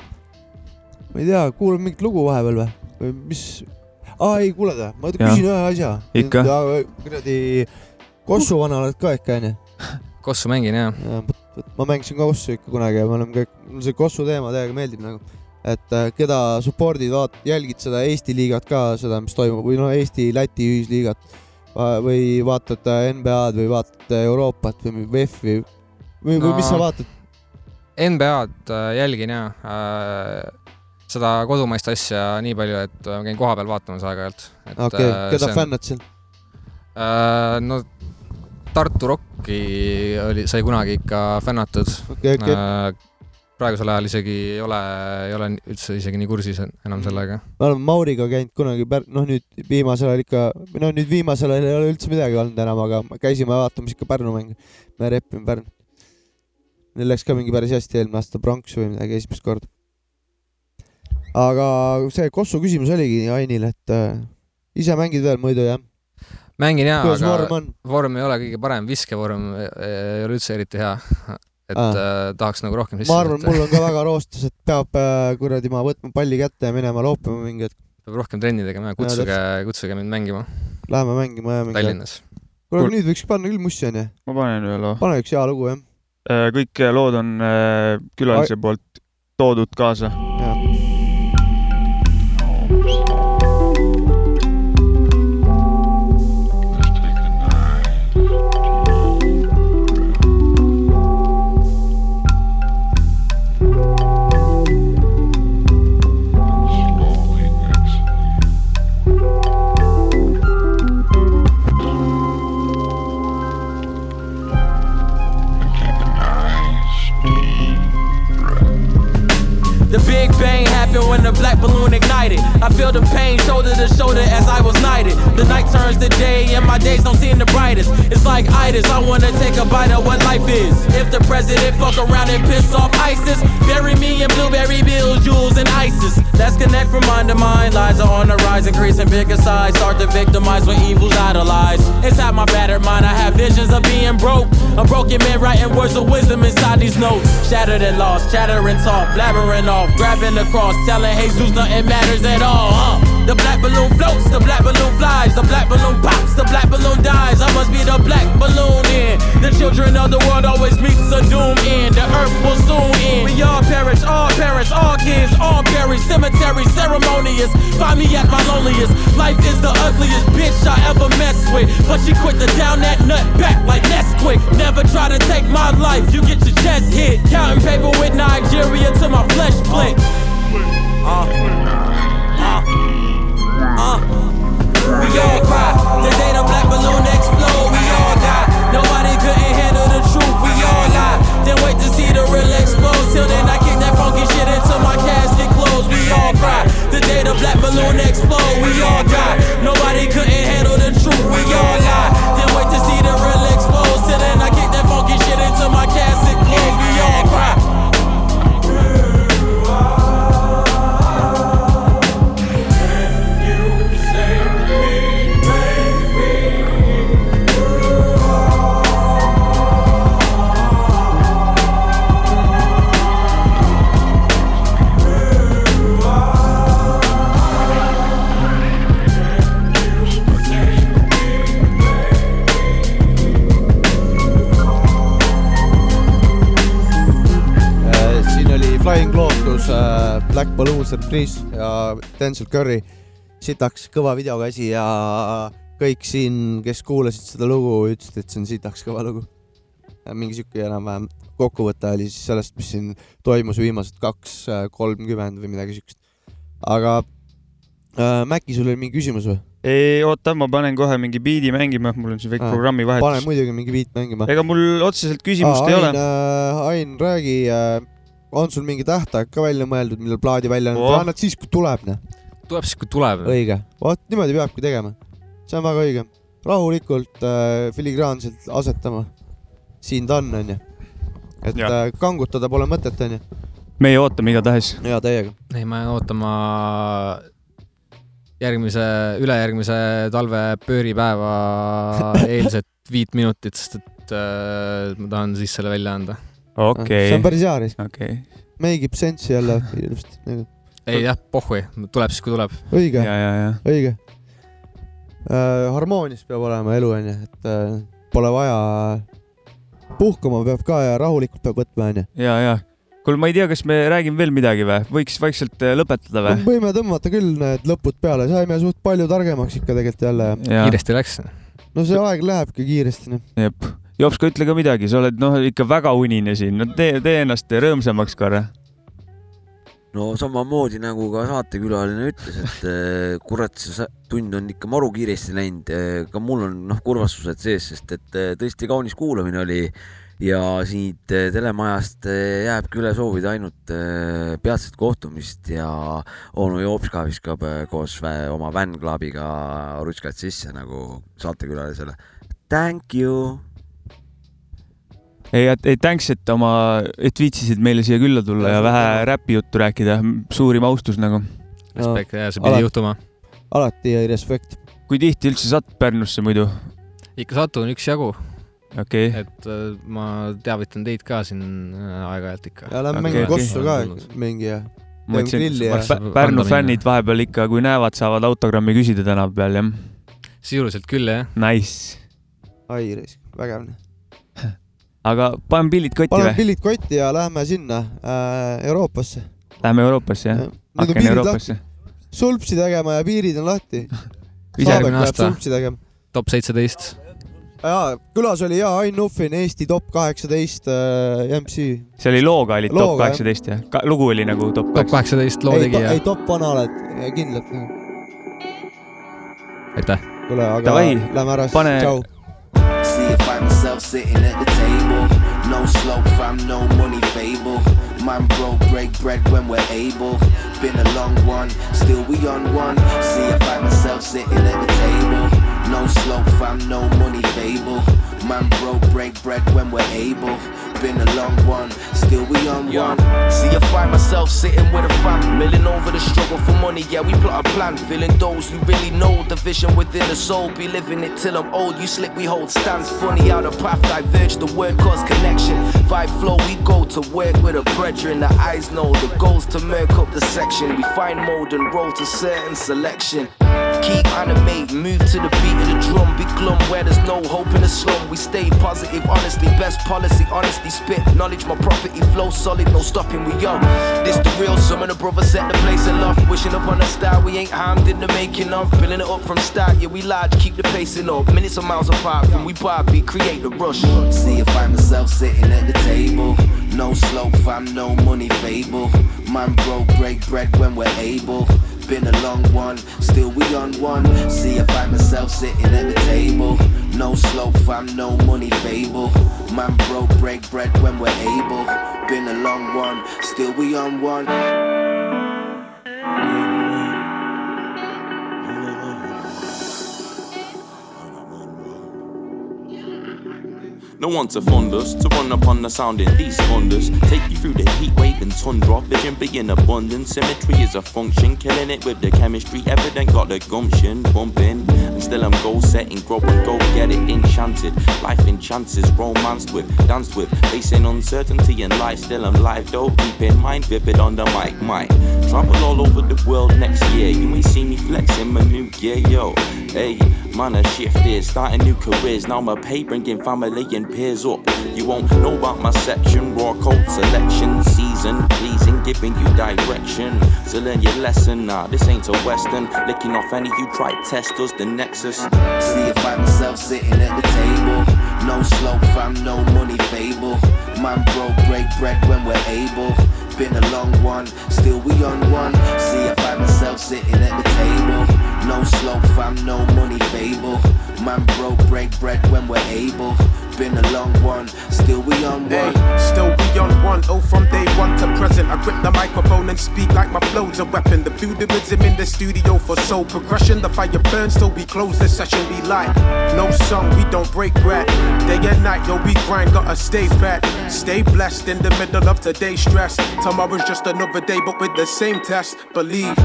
B: ma ei tea, kuulame mingit lugu vahepeal või, või mis? aa ei, kuuled või? ma küsin ühe asja.
C: Ikka.
B: kuradi, Kossu vana oled ka ikka onju?
D: Kossu mängin jah.
B: ma mängisin ka Kossu ikka kunagi ja me oleme kõik, mulle see Kossu teema täiega meeldib nagu. Et äh, keda support'id, vaat-, jälgid seda Eesti liigat ka, seda, mis toimub või no Eesti-Läti ühisliigat või vaatad äh, NBA-d või vaatad äh, Euroopat või VEF-i või, või mis sa
D: No.
B: vaatad?
D: NBA-d jälgin ja äh, seda kodumaist asja nii palju, et ma käin kohapeal vaatamas aeg-ajalt.
B: okei okay., keda fännad seal?
D: äh,? no Tartu Rocki oli, sai kunagi ikka fännatud
B: Okei, okei.
D: äh, praegusel ajal isegi ei ole, ei ole üldse isegi nii kursis enam sellega.
B: me oleme Mauriga käinud kunagi pär-, noh nüüd viimasel ajal ikka, noh nüüd viimasel ajal ei ole üldse midagi olnud enam, aga käisime vaatamas ikka Pärnu mänge. me repime Pärnu. Neil läks ka mingi päris hästi eelmine aasta pronksu või midagi esimest korda. aga see Kossu küsimus oligi Ainile, et äh, ise mängid veel muidu jah?
D: mängin jaa, aga
B: vorm
D: vorm ei ole kõige parem, viskevorm ei ei ole üldse eriti hea. Et
B: Aa.
D: äh, tahaks nagu rohkem sisse
B: ma arvan, mul on ka väga roostes, et peab äh, kuradi ma võtma palli kätte ja minema loopima mingi hetk.
D: peab rohkem trenni tegema ja kutsuge, kutsuge mind mängima
B: Läheme mängima ja mingi
D: Tallinnas.
B: kuule, nüüd võiks panna küll mussi onju.
C: ma panen ühe loo.
B: pane üks hea lugu jah.
C: kõik lood on äh, külalise poolt toodud kaasa.
M: Big Bang happened when the black balloon ignited. I feel the pain shoulder to shoulder as I was knighted. The night turns to day and my days don't seem the brightest. It's like itis, I wanna take a bite of what life is. If the president fuck around and piss off ISIS, bury me in blueberry bills, jewels, and ISIS. Let's connect from mind to mind. Lies are on the rise, increasing bigger size. Start to victimize when evil's idolized. Inside my battered mind, I have visions of being broke. A broken man writing words of wisdom inside these notes. Shattered and lost, chattering talk, blabbering off, grabbing the cross, telling Jesus nothing matters at all. Huh? The black balloon floats, the black balloon flies, the black balloon pops, the black balloon dies. I must be the black balloon in. The children of the world always meets a doom end. The earth will soon end. We all perish, all parents, all kids, all buried. Cemetery ceremonious. Find me at my loneliest. Life is the ugliest bitch I ever messed with. But she quit to down that nut back like Nesquik. Never try to take my life, you get your chest hit. Counting paper with Nigeria till my flesh. Uh, uh, uh. We all cry. The day the black balloon explode, we all die. Nobody couldn't handle the truth, we all lie. Then wait to see the real explode. Till then, I kick that funky shit until my casket closed. We all cry. The day the black balloon explode, we all die. Nobody couldn't handle the truth, we all lie.
B: Black Balloon Surprise ja Denzel Curry. sitaks kõva videokäsi ja kõik siin, kes kuulasid seda lugu, ütlesid, et see on sitaks kõva lugu. mingi sihuke enam-vähem kokkuvõte oli siis sellest, mis siin toimus viimased kaks kolmkümmend või midagi siukest. aga äh, Mäkki, sul oli mingi küsimus või?
C: ei, oota, ma panen kohe mingi biidi mängima, mul on siin väike
B: Aa,
C: programmi
B: pane
C: vahetus.
B: muidugi mingi beat mängima.
C: ega mul otseselt küsimust ei
B: Ain,
C: ole.
B: äh, Ain, räägi äh,, on sul mingi tähtaeg ka välja mõeldud, millal plaadi välja
D: Oh.
B: annad? annad siis, kui tuleb, noh.
D: tuleb siis, kui tuleb.
B: õige, vot niimoodi peabki tegema. see on väga õige. rahulikult äh,, filigraanselt asetama. siin ta on, onju. et
C: Jah.
B: äh, kangutada pole mõtet, onju.
C: meie ootame igatahes.
B: ja täiega.
D: ei, ma jään ootama järgmise, ülejärgmise talve pööripäeva eilset viit minutit, sest et äh, ma tahan siis selle välja anda.
C: Okei
B: see on päris hea risk.
C: okei.
B: Make ib sense'i jälle ilusti nagu.
D: ei jah, pohhui, tuleb siis, kui tuleb.
B: õige,
C: ja, ja, ja.
B: õige äh,. harmoonias peab olema elu, onju, et äh, pole vaja. puhkama peab ka ja rahulikult peab võtma, onju.
C: ja, ja. kuule, ma ei tea, kas me räägime veel midagi või? võiks vaikselt äh, lõpetada või?
B: võime tõmmata küll need lõpud peale, saime suht palju targemaks ikka tegelikult jälle.
D: kiiresti läks.
B: no see aeg lähebki kiiresti, noh.
C: jep. Jopska, ütle ka midagi, sa oled noh, ikka väga unine siin, no tee, tee ennast rõõmsamaks korra.
A: no samamoodi nagu ka saatekülaline ütles, et eh, kurat, see tund on ikka maru kiiresti läinud. ka mul on noh, kurvastused sees, sest et eh, tõesti kaunis kuulamine oli ja siit eh, telemajast eh, jääbki üle soovida ainult eh, peatset kohtumist ja onu Jopska viskab eh, koos oma fänn-klubiga rutskad sisse nagu saatekülalisele. Thank you.
C: ei, ei thanks, et oma, et viitsisid meile siia külla tulla ja vähe räpijuttu rääkida, suurim austus nagu.
D: Respekt ja see pidi juhtuma.
B: alati respekt.
C: kui tihti üldse satud Pärnusse muidu?
D: ikka satun üksjagu.
C: okei okay..
D: et äh, ma teavitan teid ka siin äh, aeg-ajalt ikka.
B: ja lähme mängime kossu ka, mingi ja.
C: ma mõtlesin,
B: grilli ja
C: et. Pärnu fännid vahepeal ikka, kui näevad, saavad autogrammi küsida tänava peal, jah.
D: sisuliselt küll, jah.
C: Nice.
B: ai, vägev.
C: aga paneme pillid kotti
B: paneme
C: või?
B: pillid kotti ja lähme sinna äh, Euroopasse.
C: Lähme Euroopasse, jah? Aken
B: piirid
C: Euroopasse.
B: sulpsi tegema ja piirid on lahti. peab
D: aasta
B: sulpsi tegema.
D: top seitseteist.
B: jaa, külas oli jaa Ain Nuffin, Eesti top kaheksateist äh, MC.
C: see oli looga oli top
B: jah.
C: kaheksateist jah Ka? lugu oli nagu top
D: top kaheksateist loo
B: ei,
D: tegija
B: ei. top vana oled, kindlalt.
D: aitäh.
B: kuule, aga
C: Davai,
B: lähme ära,
C: pane-
B: tšau.
N: If find myself sitting at the table. No slope, fam, no money fable. Man broke, break bread when we're able. Been a long one, still we on one. See I find myself sitting at the table. No slope, fam, no money fable. Man broke, break bread when we're able. Been a long one, still we on one. See I find myself sitting with a fam, milling over the struggle for money. Yeah, we plot a plan, feeling those who really know the vision within the soul. Be living it till I'm old. You slick, we hold stands. Funny how the path diverge, the word cause connection. Vibe flow, we go to work with a brethren. The eyes know the goals to murk up the section. We find mode and roll to certain selection. Keep animate, move to the beat of the drum. Be glum where there's no hope in the slum. We stay positive, honestly, best policy, honesty, spit knowledge. My property flow solid, no stopping. We young. This the real sum and the brother set the place aloft. Wishing upon a star, we ain't harmed in the making of. Building it up from start, yeah, we large, keep the pacing up. Minutes of miles apart from we Barbie, create the rush. See if I myself sitting at the table. No slope, fam, no money fable. Man broke, break bread when we're able. Been a long one, still we on one. See I find myself sitting at the table. No slope, fam, no money fable. Man broke, break bread when we're able. Been a long one, still we on one.
O: No one to fond us, to run upon the sound in these thunders. Take you through the heat wave and tundra. Vision be in abundance. Symmetry is a function. Killing it with the chemistry. Evident got the gumption. Bumping. And still I'm goal setting. Grow and go get it enchanted. Life in chances. Romanced with. Danced with. Facing uncertainty in life. Still I'm live though. Keep in mind. Vivid on the mic. Mic. Travel all over the world next year. You ain't see me flexing my new gear, yo. Hey, A shifted, starting new careers. Now my pay bringing family and peers up. You won't know about my section, raw code selection, season pleasing, giving you direction. So learn your lesson now. This ain't a western. Licking off any you try test us, the nexus.
P: See if I'm myself sitting at the table. No slope, fam, no money fable. Man broke, break bread when we're able. Been a long one, still we on one. See I myself sitting at the table. No slope, fam, no money fable. Man broke, break bread when we're able. Been a long one, still we on one.
Q: Hey, still we on one. Oh, from day one to present, I grip the microphone and speak like my flow's a weapon. The feudalism in the studio for soul progression. The fire burns till we close the session. Be like, no song, we don't break bread. Day and night, yo, we grind, gotta stay fat. Stay blessed in the middle of today's stress. Tomorrow's just another day, but with the same test. Believe.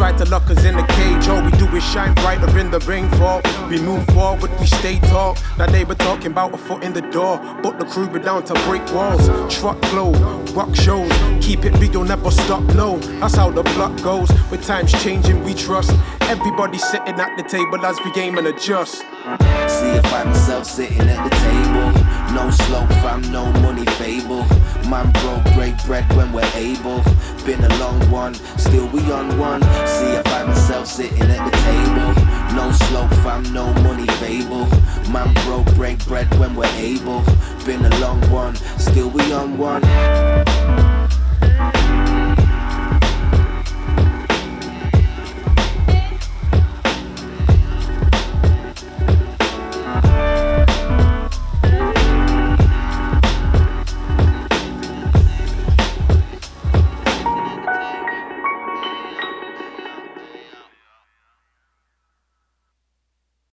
Q: Tried to lock us in a cage. All we do is shine brighter in the rainfall. We move forward, we stay tall. Now they were talking about a foot in the door, but the crew were down to break walls. Truck flow, rock shows. Keep it real, never stop. No, that's how the block goes. With times changing, we trust. Everybody sitting at the table as we game and adjust.
P: See if I myself sitting at the table. No slope, fam, no money fable. Man broke, break bread when we're able. Been a long one, still we on one. See if I myself sitting at the table. No slope, fam, no money fable. Man broke, break bread when we're able. Been a long one, still we on one.